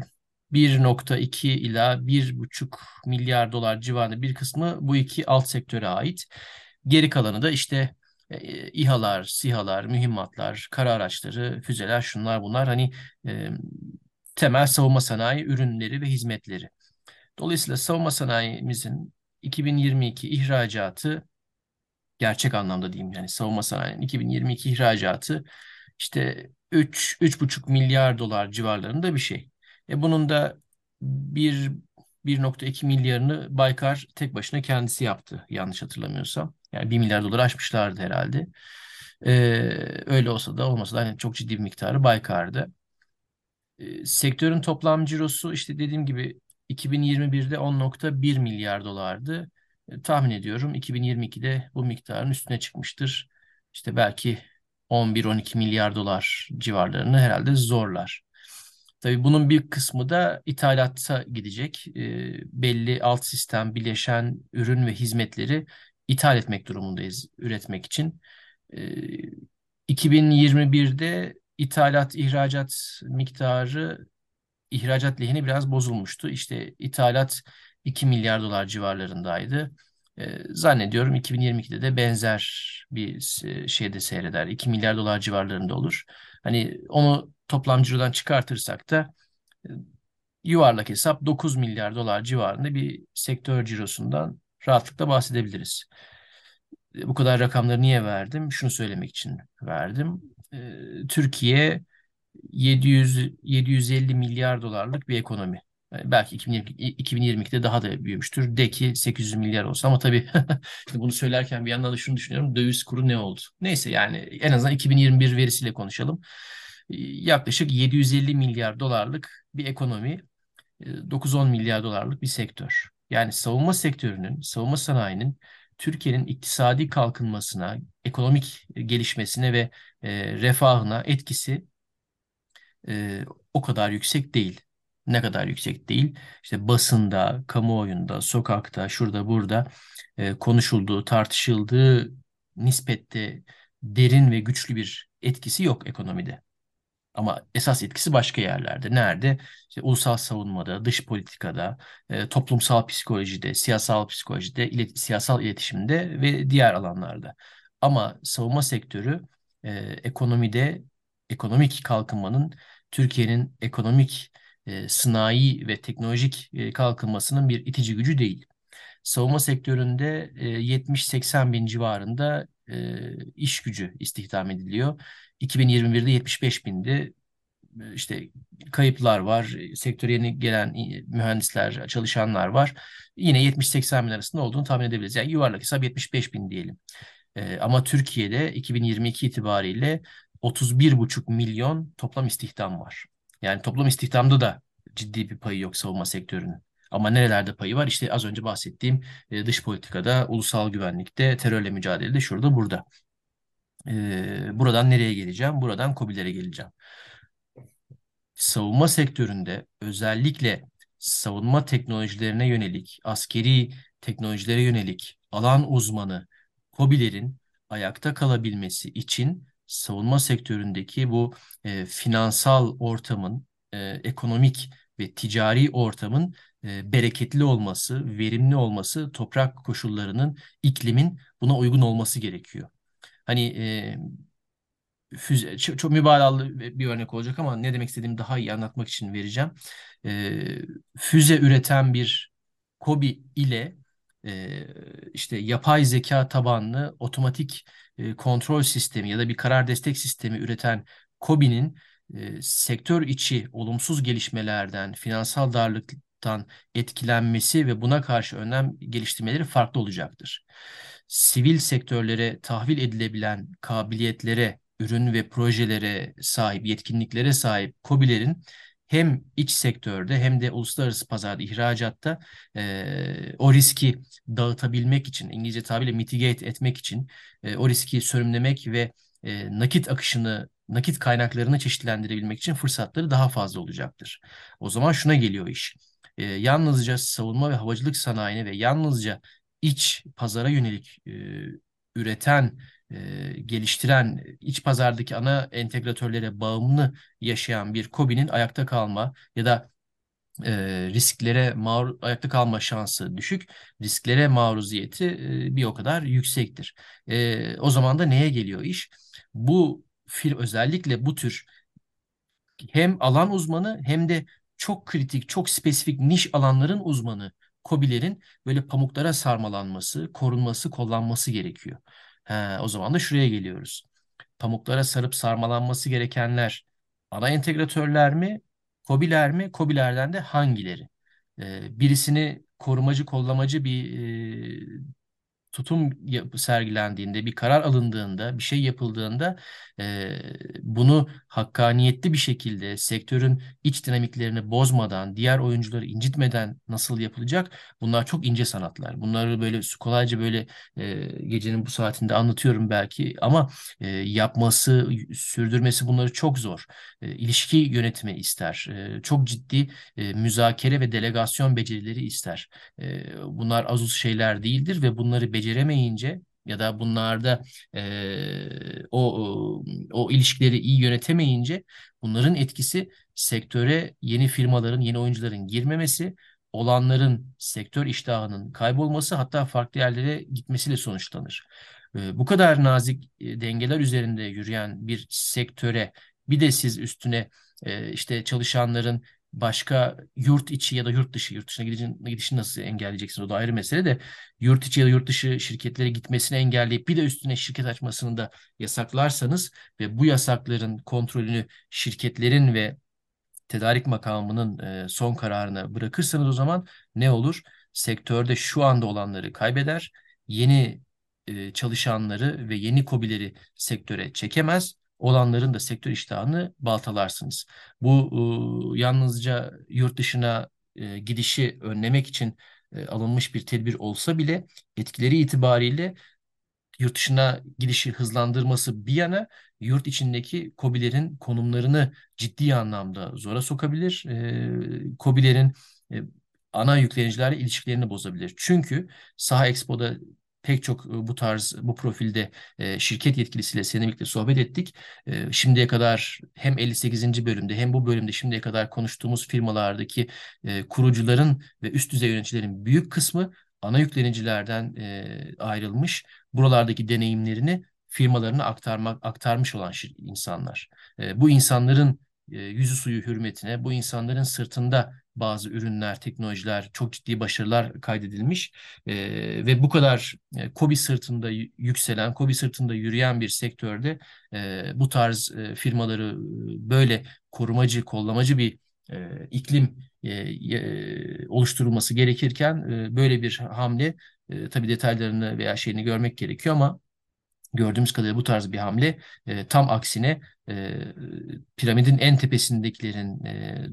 1.2 ila 1.5 milyar dolar civarında bir kısmı bu iki alt sektöre ait. Geri kalanı da işte e, İHA'lar, SİHA'lar, mühimmatlar, kara araçları, füzeler, şunlar bunlar hani e, temel savunma sanayi ürünleri ve hizmetleri. Dolayısıyla savunma sanayimizin 2022 ihracatı gerçek anlamda diyeyim yani savunma sanayinin 2022 ihracatı işte 3 3,5 milyar dolar civarlarında bir şey. E bunun da 1 1.2 milyarını Baykar tek başına kendisi yaptı yanlış hatırlamıyorsam. Yani 1 milyar dolar aşmışlardı herhalde. E, öyle olsa da olmasa da hani çok ciddi bir miktarı Baykar'dı. E, sektörün toplam cirosu işte dediğim gibi 2021'de 10.1 milyar dolardı. E, tahmin ediyorum 2022'de bu miktarın üstüne çıkmıştır. İşte belki 11-12 milyar dolar civarlarını herhalde zorlar. Tabii bunun bir kısmı da ithalata gidecek. E, belli alt sistem, bileşen ürün ve hizmetleri ithal etmek durumundayız üretmek için. E, 2021'de ithalat, ihracat miktarı ihracat lehine biraz bozulmuştu. İşte ithalat 2 milyar dolar civarlarındaydı. E, zannediyorum 2022'de de benzer bir şeyde seyreder. 2 milyar dolar civarlarında olur. Hani onu toplam cirodan çıkartırsak da e, yuvarlak hesap 9 milyar dolar civarında bir sektör cirosundan rahatlıkla bahsedebiliriz. E, bu kadar rakamları niye verdim? Şunu söylemek için verdim. E, Türkiye 700 750 milyar dolarlık bir ekonomi. Yani belki 2020, 2022'de daha da büyümüştür. De ki 800 milyar olsa ama tabii bunu söylerken bir yandan da şunu düşünüyorum. Döviz kuru ne oldu? Neyse yani en azından 2021 verisiyle konuşalım. yaklaşık 750 milyar dolarlık bir ekonomi, 9-10 milyar dolarlık bir sektör. Yani savunma sektörünün, savunma sanayinin Türkiye'nin iktisadi kalkınmasına, ekonomik gelişmesine ve refahına etkisi o kadar yüksek değil. Ne kadar yüksek değil? İşte basında, kamuoyunda, sokakta, şurada burada konuşulduğu, tartışıldığı nispette derin ve güçlü bir etkisi yok ekonomide. Ama esas etkisi başka yerlerde. Nerede? İşte ulusal savunmada, dış politikada, e, toplumsal psikolojide, siyasal psikolojide, ilet siyasal iletişimde ve diğer alanlarda. Ama savunma sektörü e, ekonomide, ekonomik kalkınmanın, Türkiye'nin ekonomik, e, sanayi ve teknolojik e, kalkınmasının bir itici gücü değil. Savunma sektöründe e, 70-80 bin civarında e, iş gücü istihdam ediliyor. 2021'de 75 bindi. İşte kayıplar var. Sektöre yeni gelen mühendisler, çalışanlar var. Yine 70-80 bin arasında olduğunu tahmin edebiliriz. Yani yuvarlak hesap 75 bin diyelim. E, ama Türkiye'de 2022 itibariyle 31,5 milyon toplam istihdam var. Yani toplam istihdamda da ciddi bir payı yok savunma sektörünün. Ama nerelerde payı var? İşte az önce bahsettiğim e, dış politikada, ulusal güvenlikte, terörle mücadelede şurada burada. E, buradan nereye geleceğim? Buradan COBİ'lere geleceğim. Savunma sektöründe özellikle savunma teknolojilerine yönelik, askeri teknolojilere yönelik alan uzmanı COBİ'lerin ayakta kalabilmesi için savunma sektöründeki bu e, finansal ortamın, e, ekonomik ve ticari ortamın e, bereketli olması, verimli olması, toprak koşullarının, iklimin buna uygun olması gerekiyor. Hani e, füze, çok, çok mübalağalı bir örnek olacak ama ne demek istediğimi daha iyi anlatmak için vereceğim. E, füze üreten bir KOBİ ile e, işte yapay zeka tabanlı otomatik e, kontrol sistemi ya da bir karar destek sistemi üreten KOBİ'nin e, sektör içi olumsuz gelişmelerden, finansal darlıktan etkilenmesi ve buna karşı önlem geliştirmeleri farklı olacaktır. Sivil sektörlere tahvil edilebilen kabiliyetlere, ürün ve projelere sahip, yetkinliklere sahip KOBİ'lerin hem iç sektörde hem de uluslararası pazarda, ihracatta e, o riski dağıtabilmek için, İngilizce tabirle mitigate etmek için, e, o riski sönümlemek ve e, nakit akışını nakit kaynaklarını çeşitlendirebilmek için fırsatları daha fazla olacaktır. O zaman şuna geliyor iş. E, yalnızca savunma ve havacılık sanayine ve yalnızca iç pazara yönelik e, üreten, e, geliştiren, iç pazardaki ana entegratörlere bağımlı yaşayan bir KOBİ'nin ayakta kalma ya da e, risklere maruz ayakta kalma şansı düşük, risklere maruziyeti e, bir o kadar yüksektir. E, o zaman da neye geliyor iş? Bu fil özellikle bu tür hem alan uzmanı hem de çok kritik, çok spesifik niş alanların uzmanı kobilerin böyle pamuklara sarmalanması, korunması, kollanması gerekiyor. He, o zaman da şuraya geliyoruz. Pamuklara sarıp sarmalanması gerekenler ana entegratörler mi, kobiler mi, kobilerden de hangileri? Ee, birisini korumacı, kollamacı bir e, tutum sergilendiğinde, bir karar alındığında, bir şey yapıldığında e, bunu hakkaniyetli bir şekilde sektörün iç dinamiklerini bozmadan, diğer oyuncuları incitmeden nasıl yapılacak? Bunlar çok ince sanatlar. Bunları böyle kolayca böyle e, gecenin bu saatinde anlatıyorum belki ama e, yapması, sürdürmesi bunları çok zor. E, ilişki yönetimi ister. E, çok ciddi e, müzakere ve delegasyon becerileri ister. E, bunlar az şeyler değildir ve bunları beceremeyince ya da bunlarda e, o o ilişkileri iyi yönetemeyince bunların etkisi sektöre yeni firmaların, yeni oyuncuların girmemesi, olanların sektör iştahının kaybolması hatta farklı yerlere gitmesiyle sonuçlanır. E, bu kadar nazik dengeler üzerinde yürüyen bir sektöre bir de siz üstüne e, işte çalışanların başka yurt içi ya da yurt dışı yurt dışına gidişini, gidişini nasıl engelleyeceksiniz o da ayrı mesele de yurt içi ya da yurt dışı şirketlere gitmesini engelleyip bir de üstüne şirket açmasını da yasaklarsanız ve bu yasakların kontrolünü şirketlerin ve tedarik makamının e, son kararına bırakırsanız o zaman ne olur? Sektörde şu anda olanları kaybeder, yeni e, çalışanları ve yeni kobileri sektöre çekemez olanların da sektör iştahını baltalarsınız. Bu e, yalnızca yurt dışına e, gidişi önlemek için e, alınmış bir tedbir olsa bile etkileri itibariyle yurt dışına gidişi hızlandırması bir yana yurt içindeki KOBİ'lerin konumlarını ciddi anlamda zora sokabilir. E, KOBİ'lerin e, ana yüklenicilerle ilişkilerini bozabilir. Çünkü Saha Expo'da pek çok e, bu tarz bu profilde e, şirket yetkilisiyle seninle birlikte sohbet ettik. E, şimdiye kadar hem 58. bölümde hem bu bölümde şimdiye kadar konuştuğumuz firmalardaki e, kurucuların ve üst düzey yöneticilerin büyük kısmı ana yüklenicilerden e, ayrılmış. Buralardaki deneyimlerini firmalarına aktarmak aktarmış olan insanlar. E, bu insanların e, yüzü suyu hürmetine, bu insanların sırtında bazı ürünler, teknolojiler, çok ciddi başarılar kaydedilmiş. E, ve bu kadar e, KOBİ sırtında yükselen, KOBİ sırtında yürüyen bir sektörde e, bu tarz e, firmaları e, böyle korumacı, kollamacı bir e, iklim e, e, oluşturulması gerekirken e, böyle bir hamle e, tabii detaylarını veya şeyini görmek gerekiyor ama gördüğümüz kadarıyla bu tarz bir hamle e, tam aksine e, piramidin en tepesindekilerin e,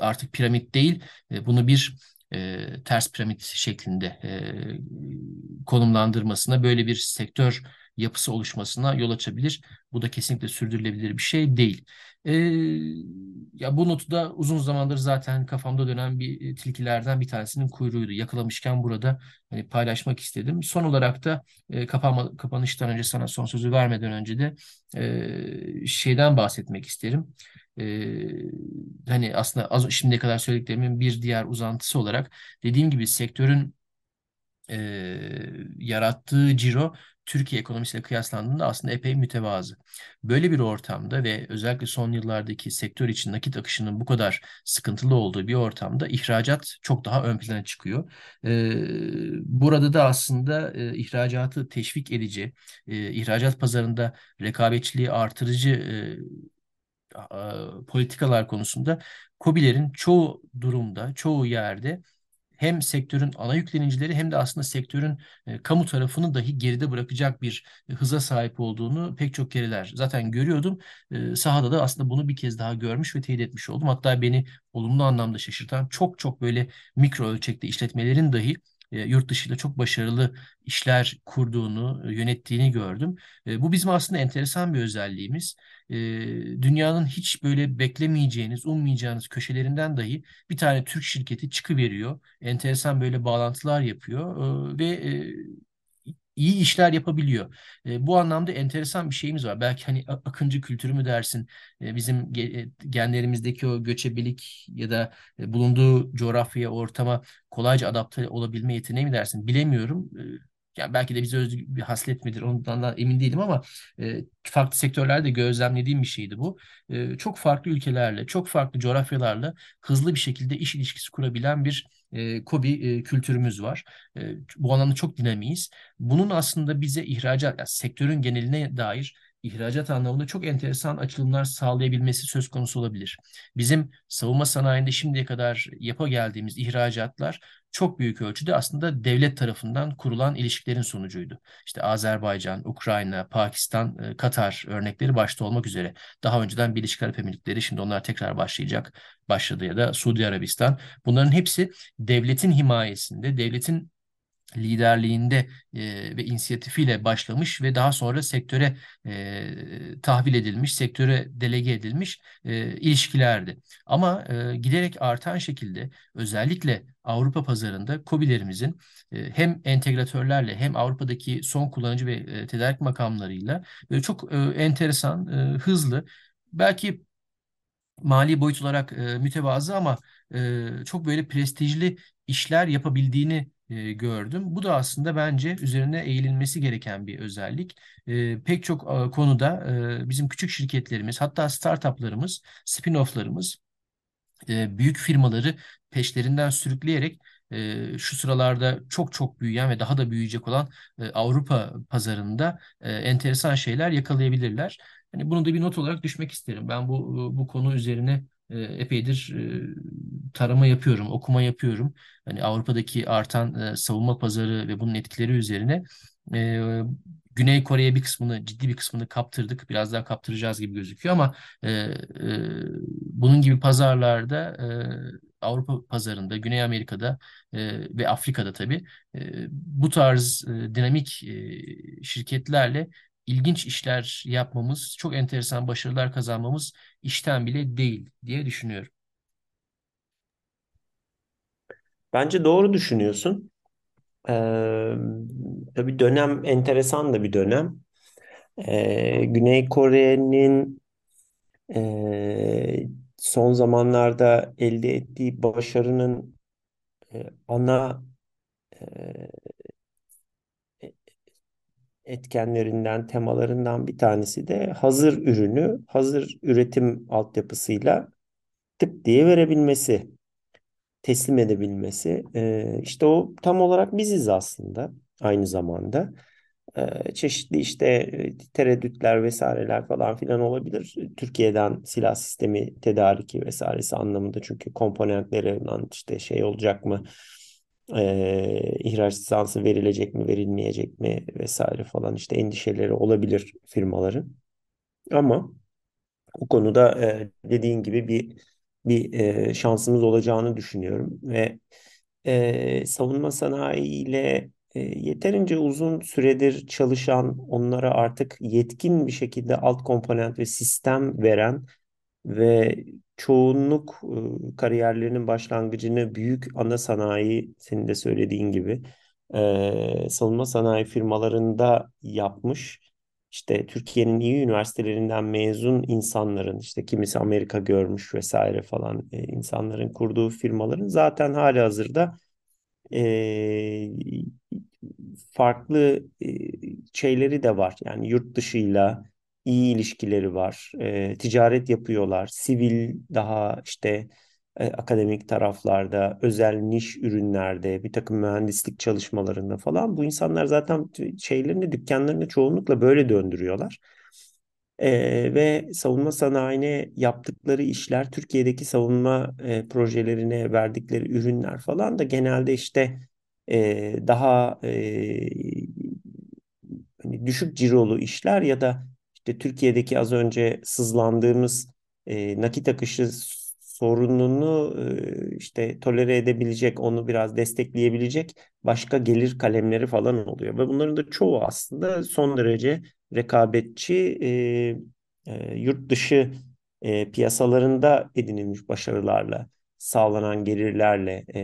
artık piramit değil e, bunu bir e, ters piramit şeklinde e, konumlandırmasına böyle bir sektör yapısı oluşmasına yol açabilir. Bu da kesinlikle sürdürülebilir bir şey değil. E, ya bu notu da uzun zamandır zaten kafamda dönen bir e, tilkilerden bir tanesinin kuyruğuydu. Yakalamışken burada hani paylaşmak istedim. Son olarak da e, kapanma, kapanıştan önce sana son sözü vermeden önce de e, şeyden bahsetmek isterim. E, hani aslında az şimdiye kadar söylediklerimin bir diğer uzantısı olarak dediğim gibi sektörün e, yarattığı ciro Türkiye ekonomisiyle kıyaslandığında aslında epey mütevazı. Böyle bir ortamda ve özellikle son yıllardaki sektör için nakit akışının bu kadar sıkıntılı olduğu bir ortamda ihracat çok daha ön plana çıkıyor. Ee, burada da aslında e, ihracatı teşvik edici, e, ihracat pazarında rekabetçiliği artırıcı e, politikalar konusunda KOBİ'lerin çoğu durumda, çoğu yerde hem sektörün ana yüklenicileri hem de aslında sektörün e, kamu tarafını dahi geride bırakacak bir e, hıza sahip olduğunu pek çok kereler zaten görüyordum. E, sahada da aslında bunu bir kez daha görmüş ve teyit etmiş oldum. Hatta beni olumlu anlamda şaşırtan çok çok böyle mikro ölçekli işletmelerin dahi yurt dışıyla çok başarılı işler kurduğunu, e, yönettiğini gördüm. E, bu bizim aslında enteresan bir özelliğimiz. Dünyanın hiç böyle beklemeyeceğiniz, ummayacağınız köşelerinden dahi bir tane Türk şirketi çıkıveriyor. Enteresan böyle bağlantılar yapıyor ve iyi işler yapabiliyor. E, bu anlamda enteresan bir şeyimiz var. Belki hani akıncı kültürü mü dersin, e, bizim e, genlerimizdeki o göçebelik ya da e, bulunduğu coğrafyaya, ortama kolayca adapte olabilme yeteneği mi dersin bilemiyorum. E, yani belki de bize özgü bir haslet midir ondan da emin değilim ama e, farklı sektörlerde gözlemlediğim bir şeydi bu. E, çok farklı ülkelerle, çok farklı coğrafyalarla hızlı bir şekilde iş ilişkisi kurabilen bir e, KOBİ e, kültürümüz var. E, bu anlamda çok dinamiyiz. Bunun aslında bize ihracat, yani sektörün geneline dair ihracat anlamında çok enteresan açılımlar sağlayabilmesi söz konusu olabilir. Bizim savunma sanayinde şimdiye kadar yapa geldiğimiz ihracatlar çok büyük ölçüde aslında devlet tarafından kurulan ilişkilerin sonucuydu. İşte Azerbaycan, Ukrayna, Pakistan, e, Katar örnekleri başta olmak üzere. Daha önceden Birleşik Arap Emirlikleri şimdi onlar tekrar başlayacak, başladı ya da Suudi Arabistan. Bunların hepsi devletin himayesinde, devletin liderliğinde e, ve inisiyatifiyle başlamış ve daha sonra sektöre e, tahvil edilmiş, sektöre delege edilmiş e, ilişkilerdi. Ama e, giderek artan şekilde özellikle Avrupa pazarında KOBİ'lerimizin e, hem entegratörlerle hem Avrupa'daki son kullanıcı ve e, tedarik makamlarıyla böyle çok e, enteresan, e, hızlı, belki mali boyut olarak e, mütevazı ama e, çok böyle prestijli işler yapabildiğini e, gördüm. Bu da aslında bence üzerine eğilinmesi gereken bir özellik. E, pek çok e, konuda e, bizim küçük şirketlerimiz hatta startuplarımız, spin-off'larımız e, büyük firmaları peşlerinden sürükleyerek e, şu sıralarda çok çok büyüyen ve daha da büyüyecek olan e, Avrupa pazarında e, enteresan şeyler yakalayabilirler. Hani bunu da bir not olarak düşmek isterim. Ben bu bu konu üzerine e, epeydir e, tarama yapıyorum, okuma yapıyorum. Hani Avrupa'daki artan e, savunma pazarı ve bunun etkileri üzerine Güney Kore'ye bir kısmını, ciddi bir kısmını kaptırdık. Biraz daha kaptıracağız gibi gözüküyor ama e, e, bunun gibi pazarlarda e, Avrupa pazarında, Güney Amerika'da e, ve Afrika'da tabii e, bu tarz e, dinamik e, şirketlerle ilginç işler yapmamız, çok enteresan başarılar kazanmamız işten bile değil diye düşünüyorum. Bence doğru düşünüyorsun. Ee, tabii dönem enteresan da bir dönem. Ee, Güney Kore'nin e, son zamanlarda elde ettiği başarının e, ana e, etkenlerinden, temalarından bir tanesi de hazır ürünü, hazır üretim altyapısıyla tıp diye verebilmesi, teslim edebilmesi. Ee, işte o tam olarak biziz aslında aynı zamanda. Ee, çeşitli işte e, tereddütler vesaireler falan filan olabilir. Türkiye'den silah sistemi tedariki vesairesi anlamında çünkü komponentlerinden işte şey olacak mı? Ee, ihraç lisansı verilecek mi, verilmeyecek mi vesaire falan işte endişeleri olabilir firmaların. Ama o konuda e, dediğin gibi bir bir e, şansımız olacağını düşünüyorum ve e, savunma sanayiyle e, yeterince uzun süredir çalışan, onlara artık yetkin bir şekilde alt komponent ve sistem veren ve çoğunluk kariyerlerinin başlangıcını büyük ana sanayi, senin de söylediğin gibi e, savunma sanayi firmalarında yapmış. İşte Türkiye'nin iyi üniversitelerinden mezun insanların, işte kimisi Amerika görmüş vesaire falan e, insanların kurduğu firmaların zaten hali hazırda farklı şeyleri de var. Yani yurt dışıyla iyi ilişkileri var. E, ticaret yapıyorlar. Sivil daha işte e, akademik taraflarda, özel niş ürünlerde, bir takım mühendislik çalışmalarında falan. Bu insanlar zaten şeylerini, dükkanlarını çoğunlukla böyle döndürüyorlar. Ee, ve savunma sanayine yaptıkları işler, Türkiye'deki savunma e, projelerine verdikleri ürünler falan da genelde işte e, daha e, hani düşük cirolu işler ya da işte Türkiye'deki az önce sızlandığımız e, nakit akışı sorununu e, işte tolere edebilecek, onu biraz destekleyebilecek başka gelir kalemleri falan oluyor. Ve bunların da çoğu aslında son derece rekabetçi e, e, yurt dışı e, piyasalarında edinilmiş başarılarla sağlanan gelirlerle e,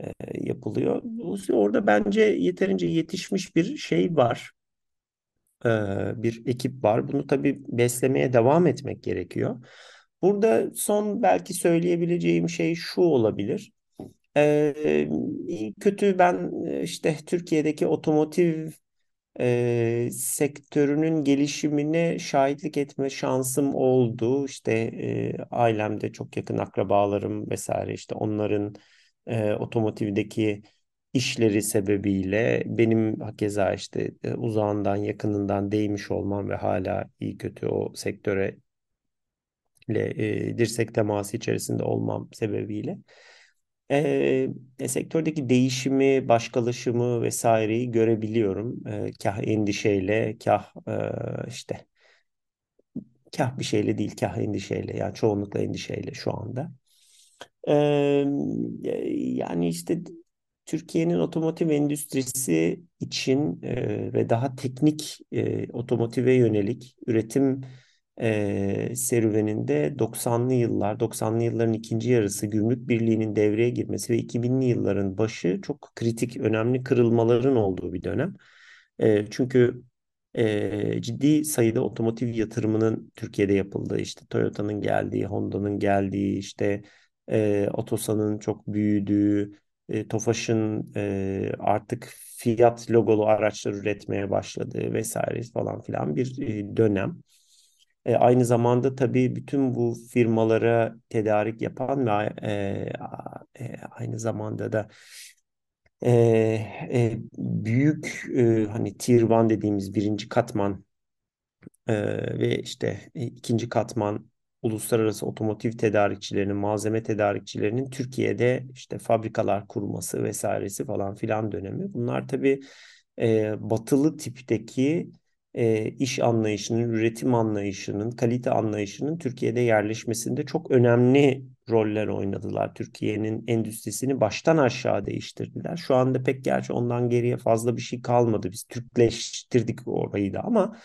e, yapılıyor. Orada bence yeterince yetişmiş bir şey var. Bir ekip var. Bunu tabii beslemeye devam etmek gerekiyor. Burada son belki söyleyebileceğim şey şu olabilir. Kötü ben işte Türkiye'deki otomotiv sektörünün gelişimine şahitlik etme şansım oldu. İşte ailemde çok yakın akrabalarım vesaire işte onların e, otomotivdeki işleri sebebiyle benim hakeza işte e, uzağından yakınından değmiş olmam ve hala iyi kötü o sektöre ile e, dirsek teması içerisinde olmam sebebiyle e, e, sektördeki değişimi, başkalaşımı vesaireyi görebiliyorum. E, kah endişeyle, kah e, işte kah bir şeyle değil, kah endişeyle yani çoğunlukla endişeyle şu anda. E, yani işte Türkiye'nin otomotiv endüstrisi için e, ve daha teknik e, otomotive yönelik üretim e, serüveninde 90'lı yıllar, 90'lı yılların ikinci yarısı Gümrük Birliği'nin devreye girmesi ve 2000'li yılların başı çok kritik, önemli kırılmaların olduğu bir dönem. E, çünkü e, ciddi sayıda otomotiv yatırımının Türkiye'de yapıldığı, işte Toyota'nın geldiği, Honda'nın geldiği, işte e, Otosan'ın çok büyüdüğü, e, Tofaş'ın e, artık Fiat logolu araçlar üretmeye başladığı vesaire falan filan bir e, dönem. E, aynı zamanda tabii bütün bu firmalara tedarik yapan ve e, e, aynı zamanda da e, e, büyük e, hani Tier 1 dediğimiz birinci katman e, ve işte e, ikinci katman uluslararası otomotiv tedarikçilerinin, malzeme tedarikçilerinin Türkiye'de işte fabrikalar kurması vesairesi falan filan dönemi. Bunlar tabii e, batılı tipteki e, iş anlayışının, üretim anlayışının, kalite anlayışının Türkiye'de yerleşmesinde çok önemli roller oynadılar. Türkiye'nin endüstrisini baştan aşağı değiştirdiler. Şu anda pek gerçi ondan geriye fazla bir şey kalmadı. Biz Türkleştirdik orayı da ama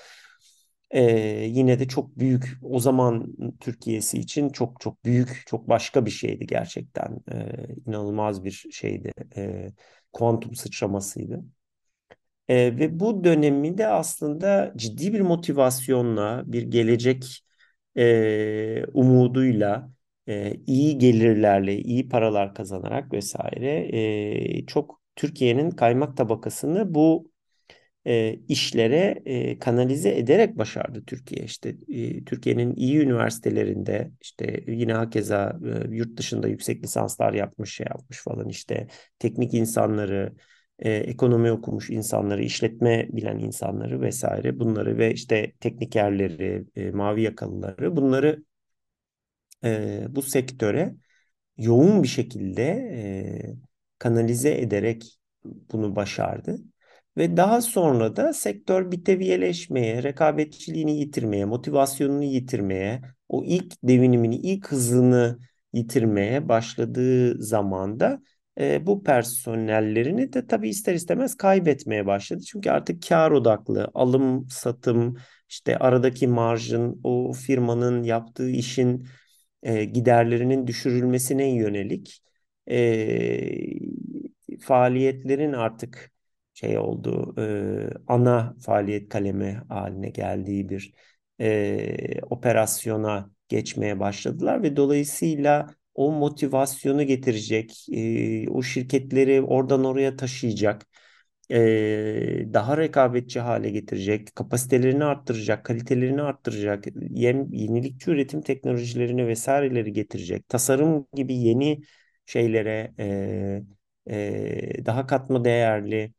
e, yine de çok büyük o zaman Türkiye'si için çok çok büyük, çok başka bir şeydi gerçekten. E, inanılmaz bir şeydi. E, kuantum sıçramasıydı. E, ve bu dönemi de aslında ciddi bir motivasyonla, bir gelecek e, umuduyla, e, iyi gelirlerle, iyi paralar kazanarak vesaire e, çok Türkiye'nin kaymak tabakasını bu e, işlere e, kanalize ederek başardı Türkiye. İşte e, Türkiye'nin iyi üniversitelerinde işte yine hakeza e, yurt dışında yüksek lisanslar yapmış şey yapmış falan işte teknik insanları e, ekonomi okumuş insanları, işletme bilen insanları vesaire bunları ve işte teknikerleri, e, mavi yakalıları bunları e, bu sektöre yoğun bir şekilde e, kanalize ederek bunu başardı. Ve daha sonra da sektör biteviyeleşmeye, rekabetçiliğini yitirmeye, motivasyonunu yitirmeye, o ilk devinimini, ilk hızını yitirmeye başladığı zamanda e, bu personellerini de tabii ister istemez kaybetmeye başladı. Çünkü artık kar odaklı, alım, satım, işte aradaki marjın, o firmanın yaptığı işin e, giderlerinin düşürülmesine yönelik e, faaliyetlerin artık şey olduğu, e, ana faaliyet kalemi haline geldiği bir e, operasyona geçmeye başladılar ve dolayısıyla o motivasyonu getirecek, e, o şirketleri oradan oraya taşıyacak, e, daha rekabetçi hale getirecek, kapasitelerini arttıracak, kalitelerini arttıracak, yem, yenilikçi üretim teknolojilerini vesaireleri getirecek, tasarım gibi yeni şeylere, e, e, daha katma değerli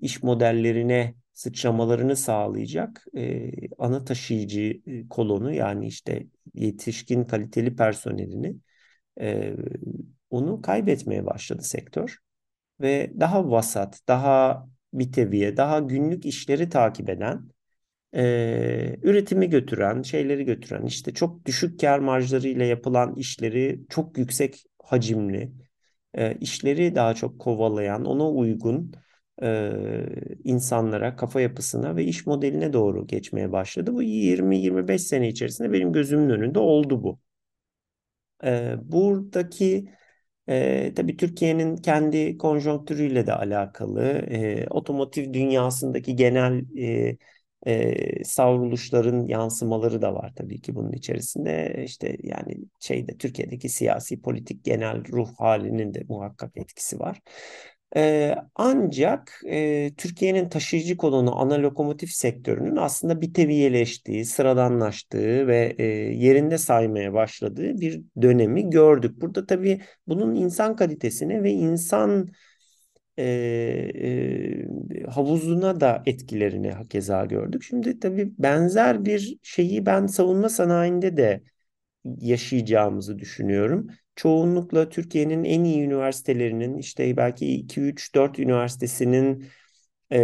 iş modellerine sıçramalarını sağlayacak e, ana taşıyıcı e, kolonu yani işte yetişkin kaliteli personelini e, onu kaybetmeye başladı sektör. Ve daha vasat, daha biteviye, daha günlük işleri takip eden, e, üretimi götüren, şeyleri götüren, işte çok düşük kar marjlarıyla yapılan işleri çok yüksek hacimli, e, işleri daha çok kovalayan, ona uygun e, insanlara, kafa yapısına ve iş modeline doğru geçmeye başladı. Bu 20-25 sene içerisinde benim gözümün önünde oldu bu. E, buradaki e, tabii Türkiye'nin kendi konjonktürüyle de alakalı, e, otomotiv dünyasındaki genel e, e, savruluşların yansımaları da var tabii ki bunun içerisinde. İşte yani şeyde Türkiye'deki siyasi politik genel ruh halinin de muhakkak etkisi var. Ee, ancak e, Türkiye'nin taşıyıcı kolonu ana lokomotif sektörünün aslında bir teviyeleştiği, sıradanlaştığı ve e, yerinde saymaya başladığı bir dönemi gördük. Burada tabii bunun insan kalitesine ve insan e, e, havuzuna da etkilerini hakeza gördük. Şimdi tabii benzer bir şeyi ben savunma sanayinde de yaşayacağımızı düşünüyorum. Çoğunlukla Türkiye'nin en iyi üniversitelerinin işte belki 2, 3, 4 üniversitesinin e,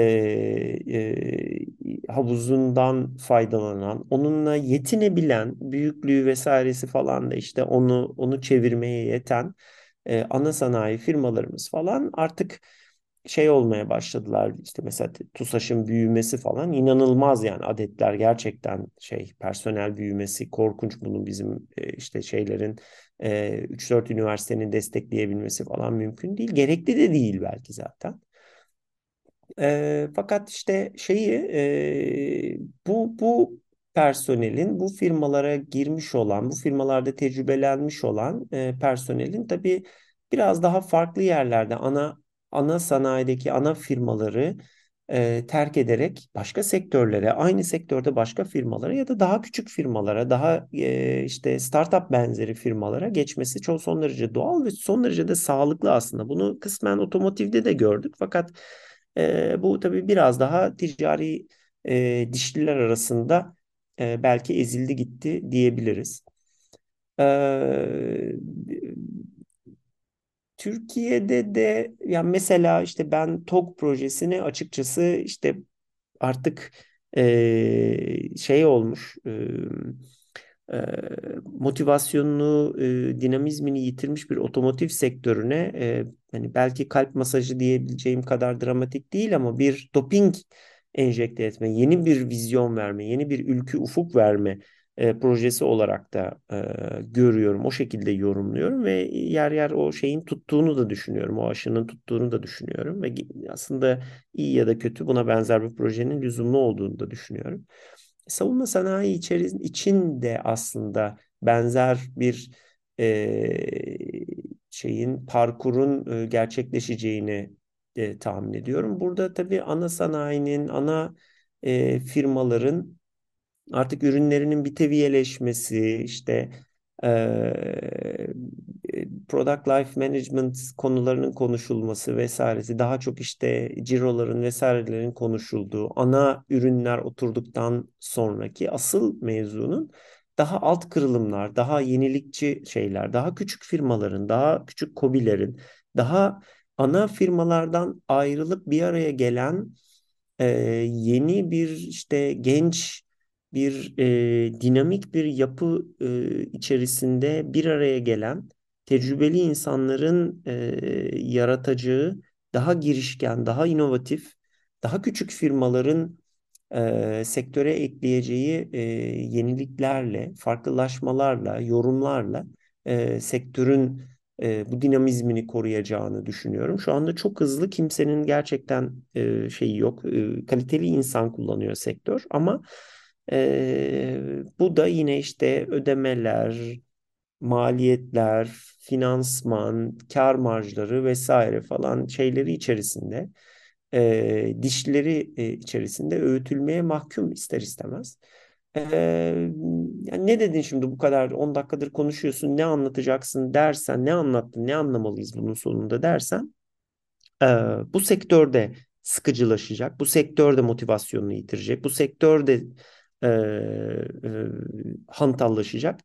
e, havuzundan faydalanan, onunla yetinebilen, büyüklüğü vesairesi falan da işte onu onu çevirmeye yeten e, ana sanayi firmalarımız falan artık şey olmaya başladılar işte mesela TUSAŞ'ın büyümesi falan inanılmaz yani adetler gerçekten şey personel büyümesi korkunç bunun bizim e, işte şeylerin e, 3-4 üniversitenin destekleyebilmesi falan mümkün değil gerekli de değil belki zaten. E, fakat işte şeyi e, bu bu personelin bu firmalara girmiş olan, bu firmalarda tecrübelenmiş olan e, personelin tabii biraz daha farklı yerlerde ana ana sanayideki ana firmaları e, terk ederek başka sektörlere, aynı sektörde başka firmalara ya da daha küçük firmalara, daha e, işte startup benzeri firmalara geçmesi çok son derece doğal ve son derece de sağlıklı aslında. Bunu kısmen otomotivde de gördük fakat e, bu tabii biraz daha ticari e, dişliler arasında e, belki ezildi gitti diyebiliriz. E, Türkiye'de de yani mesela işte ben TOG projesini açıkçası işte artık e, şey olmuş e, e, motivasyonunu, e, dinamizmini yitirmiş bir otomotiv sektörüne e, belki kalp masajı diyebileceğim kadar dramatik değil ama bir doping enjekte etme, yeni bir vizyon verme, yeni bir ülkü ufuk verme e, projesi olarak da e, görüyorum. O şekilde yorumluyorum ve yer yer o şeyin tuttuğunu da düşünüyorum. O aşının tuttuğunu da düşünüyorum ve aslında iyi ya da kötü buna benzer bir projenin lüzumlu olduğunu da düşünüyorum. Savunma sanayi içerisinde için de aslında benzer bir e, şeyin parkurun e, gerçekleşeceğini e, tahmin ediyorum. Burada tabii ana sanayinin, ana e, firmaların artık ürünlerinin bir biteviyeleşmesi, işte e, product life management konularının konuşulması vesairesi, daha çok işte ciroların vesairelerin konuşulduğu, ana ürünler oturduktan sonraki asıl mevzunun daha alt kırılımlar, daha yenilikçi şeyler, daha küçük firmaların, daha küçük kobilerin, daha ana firmalardan ayrılıp bir araya gelen e, yeni bir işte genç bir e, dinamik bir yapı e, içerisinde bir araya gelen tecrübeli insanların e, yaratacağı daha girişken, daha inovatif, daha küçük firmaların e, sektöre ekleyeceği e, yeniliklerle, farklılaşmalarla, yorumlarla e, sektörün e, bu dinamizmini koruyacağını düşünüyorum. Şu anda çok hızlı kimsenin gerçekten e, şeyi yok. E, kaliteli insan kullanıyor sektör ama e, bu da yine işte ödemeler, maliyetler, finansman, kar marjları vesaire falan şeyleri içerisinde e, dişleri e, içerisinde öğütülmeye mahkum ister istemez. E, yani ne dedin şimdi bu kadar 10 dakikadır konuşuyorsun ne anlatacaksın dersen ne anlattın ne anlamalıyız bunun sonunda dersen e, bu sektörde sıkıcılaşacak, bu sektörde motivasyonunu yitirecek, bu sektörde e, e, hantallaşacak.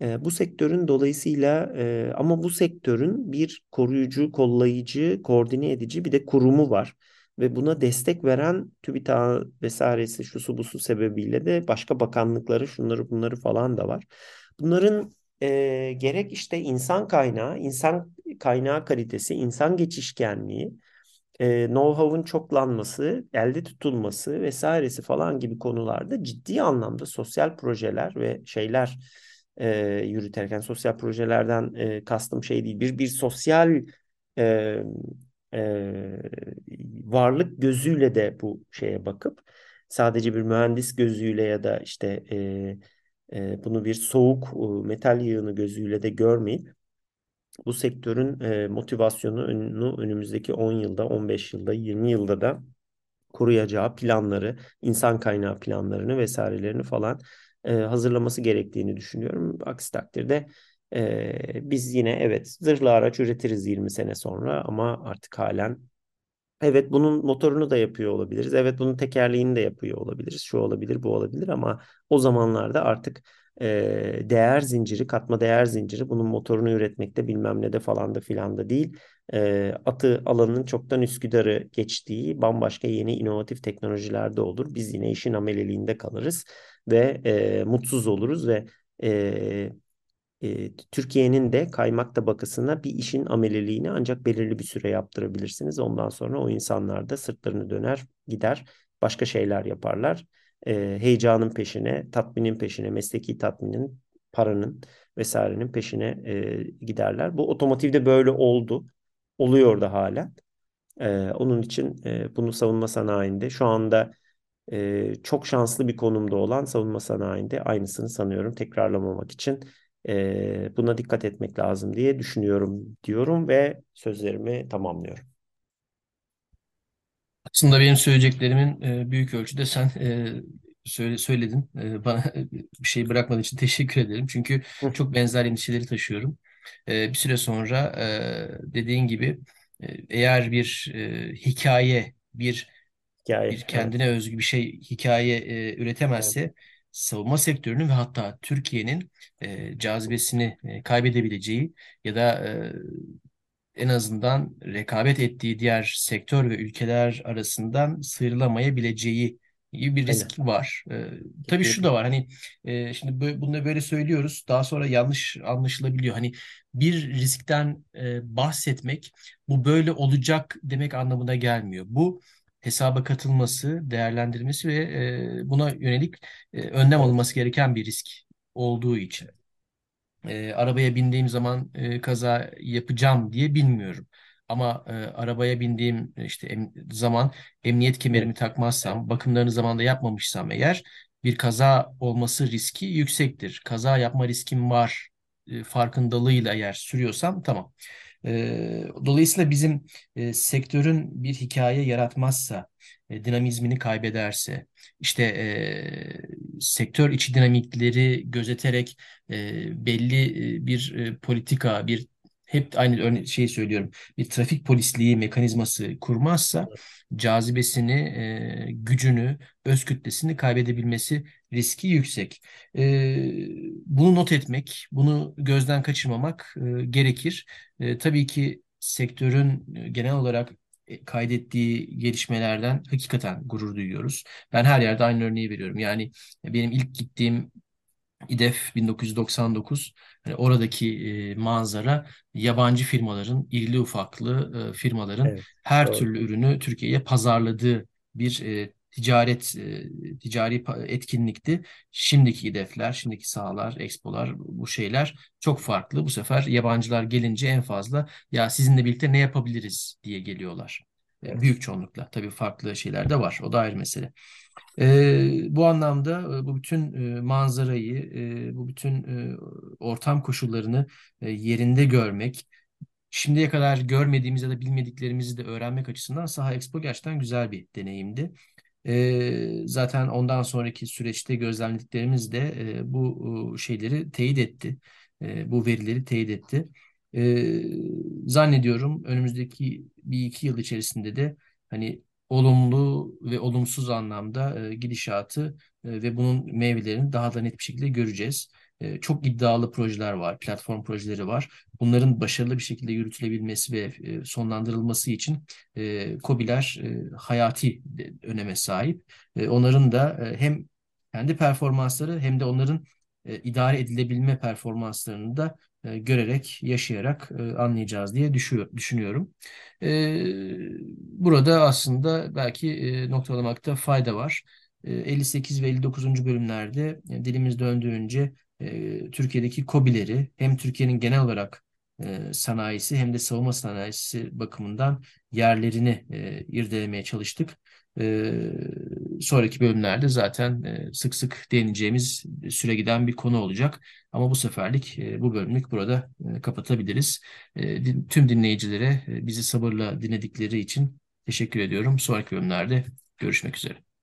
E, bu sektörün dolayısıyla e, ama bu sektörün bir koruyucu, kollayıcı, koordine edici bir de kurumu var. Ve buna destek veren TÜBİTAK vesairesi şu su bu su sebebiyle de başka bakanlıkları şunları bunları falan da var. Bunların e, gerek işte insan kaynağı, insan kaynağı kalitesi, insan geçişkenliği, e, know-how'un çoklanması, elde tutulması vesairesi falan gibi konularda ciddi anlamda sosyal projeler ve şeyler e, yürüterken sosyal projelerden e, kastım şey değil bir bir sosyal e, e, varlık gözüyle de bu şeye bakıp sadece bir mühendis gözüyle ya da işte e, e, bunu bir soğuk e, metal yığını gözüyle de görmeyip bu sektörün e, motivasyonunu önümüzdeki 10 yılda, 15 yılda, 20 yılda da koruyacağı planları, insan kaynağı planlarını vesairelerini falan e, hazırlaması gerektiğini düşünüyorum. Aksi takdirde e, biz yine evet zırhlı araç üretiriz 20 sene sonra ama artık halen Evet bunun motorunu da yapıyor olabiliriz. Evet bunun tekerleğini de yapıyor olabiliriz. Şu olabilir, bu olabilir ama o zamanlarda artık e, değer zinciri, katma değer zinciri bunun motorunu üretmekte bilmem ne de falan da filan da değil. E, atı alanının çoktan Üsküdar'ı geçtiği bambaşka yeni inovatif teknolojilerde olur. Biz yine işin ameleliğinde kalırız ve e, mutsuz oluruz ve e, e, Türkiye'nin de kaymak tabakasına bir işin ameliliğini ancak belirli bir süre yaptırabilirsiniz. Ondan sonra o insanlar da sırtlarını döner gider başka şeyler yaparlar. E, heyecanın peşine, tatminin peşine, mesleki tatminin, paranın vesairenin peşine e, giderler. Bu otomotivde böyle oldu. Oluyor da hala. E, onun için e, bunu savunma sanayinde şu anda e, çok şanslı bir konumda olan savunma sanayinde aynısını sanıyorum tekrarlamamak için e, buna dikkat etmek lazım diye düşünüyorum diyorum ve sözlerimi tamamlıyorum. Aslında benim söyleyeceklerimin e, büyük ölçüde sen e, söyle, söyledin. E, bana bir şey bırakmadığın için teşekkür ederim. Çünkü çok benzer endişeleri taşıyorum. E, bir süre sonra e, dediğin gibi e, eğer bir e, hikaye, bir bir hikaye. Evet. kendine özgü bir şey hikaye e, Evet. üretemezse savunma sektörünün ve hatta Türkiye'nin e, cazibesini e, kaybedebileceği ya da e, en azından rekabet ettiği diğer sektör ve ülkeler arasından sıyrılamayabileceği gibi bir risk var. Ee, tabii şu da var hani e, şimdi bö- bunu da böyle söylüyoruz daha sonra yanlış anlaşılabiliyor. Hani bir riskten e, bahsetmek bu böyle olacak demek anlamına gelmiyor. Bu hesaba katılması, değerlendirilmesi ve e, buna yönelik e, önlem Evet. alınması gereken bir risk olduğu için. E, arabaya bindiğim zaman e, kaza yapacağım diye bilmiyorum. Ama e, arabaya bindiğim işte em- zaman emniyet kemerimi takmazsam, bakımlarını zamanında yapmamışsam eğer bir kaza olması riski yüksektir. Kaza yapma riskim var e, farkındalığıyla eğer sürüyorsam tamam. Dolayısıyla bizim sektörün bir hikaye yaratmazsa, dinamizmini kaybederse, işte sektör içi dinamikleri gözeterek belli bir politika, bir hep aynı örne şeyi söylüyorum. Bir trafik polisliği mekanizması kurmazsa cazibesini, e, gücünü, öz kütlesini kaybedebilmesi riski yüksek. E, bunu not etmek, bunu gözden kaçırmamak e, gerekir. E, tabii ki sektörün e, genel olarak e, kaydettiği gelişmelerden hakikaten gurur duyuyoruz. Ben her yerde aynı örneği veriyorum. Yani benim ilk gittiğim İDEF 1999 hani oradaki e, manzara yabancı firmaların irili ufaklı e, firmaların Evet. her Doğru. türlü ürünü Türkiye'ye pazarladığı bir e, ticaret e, ticari etkinlikti. Şimdiki İDEF'ler, şimdiki sahalar, expolar bu şeyler çok farklı. Bu sefer yabancılar gelince en fazla ya sizinle birlikte ne yapabiliriz diye geliyorlar. Evet. büyük çoğunlukla tabii farklı şeyler de var. O da ayrı mesele. Ee, bu anlamda e, bu bütün e, manzarayı, e, bu bütün e, ortam koşullarını e, yerinde görmek, şimdiye kadar görmediğimiz ya da bilmediklerimizi de öğrenmek açısından Saha Expo gerçekten güzel bir deneyimdi. Ee, zaten ondan sonraki süreçte gözlemlediklerimiz de e, bu e, şeyleri teyit etti. E, bu verileri teyit etti. E, zannediyorum önümüzdeki bir iki yıl içerisinde de hani olumlu ve olumsuz anlamda e, gidişatı e, ve bunun meyvelerini daha da net bir şekilde göreceğiz. E, çok iddialı projeler var, platform projeleri var. Bunların başarılı bir şekilde yürütülebilmesi ve e, sonlandırılması için e, KOBİ'ler e, hayati de- öneme sahip. E, onların da e, hem kendi performansları hem de onların e, idare edilebilme performanslarını da e, görerek, yaşayarak e, anlayacağız diye düşünüyorum. E, burada aslında belki noktalamakta fayda var. E, 58 ve 59. bölümlerde dilimiz döndüğünce Türkiye'deki KOBİ'leri hem Türkiye'nin genel olarak sanayisi hem de savunma sanayisi bakımından yerlerini irdelemeye çalıştık. Sonraki bölümlerde zaten e, sık sık değineceğimiz süre giden bir konu olacak. Ama bu seferlik e, bu bölümlük burada e, kapatabiliriz. Tüm dinleyicilere bizi sabırla dinledikleri için teşekkür ediyorum. Sonraki bölümlerde görüşmek üzere.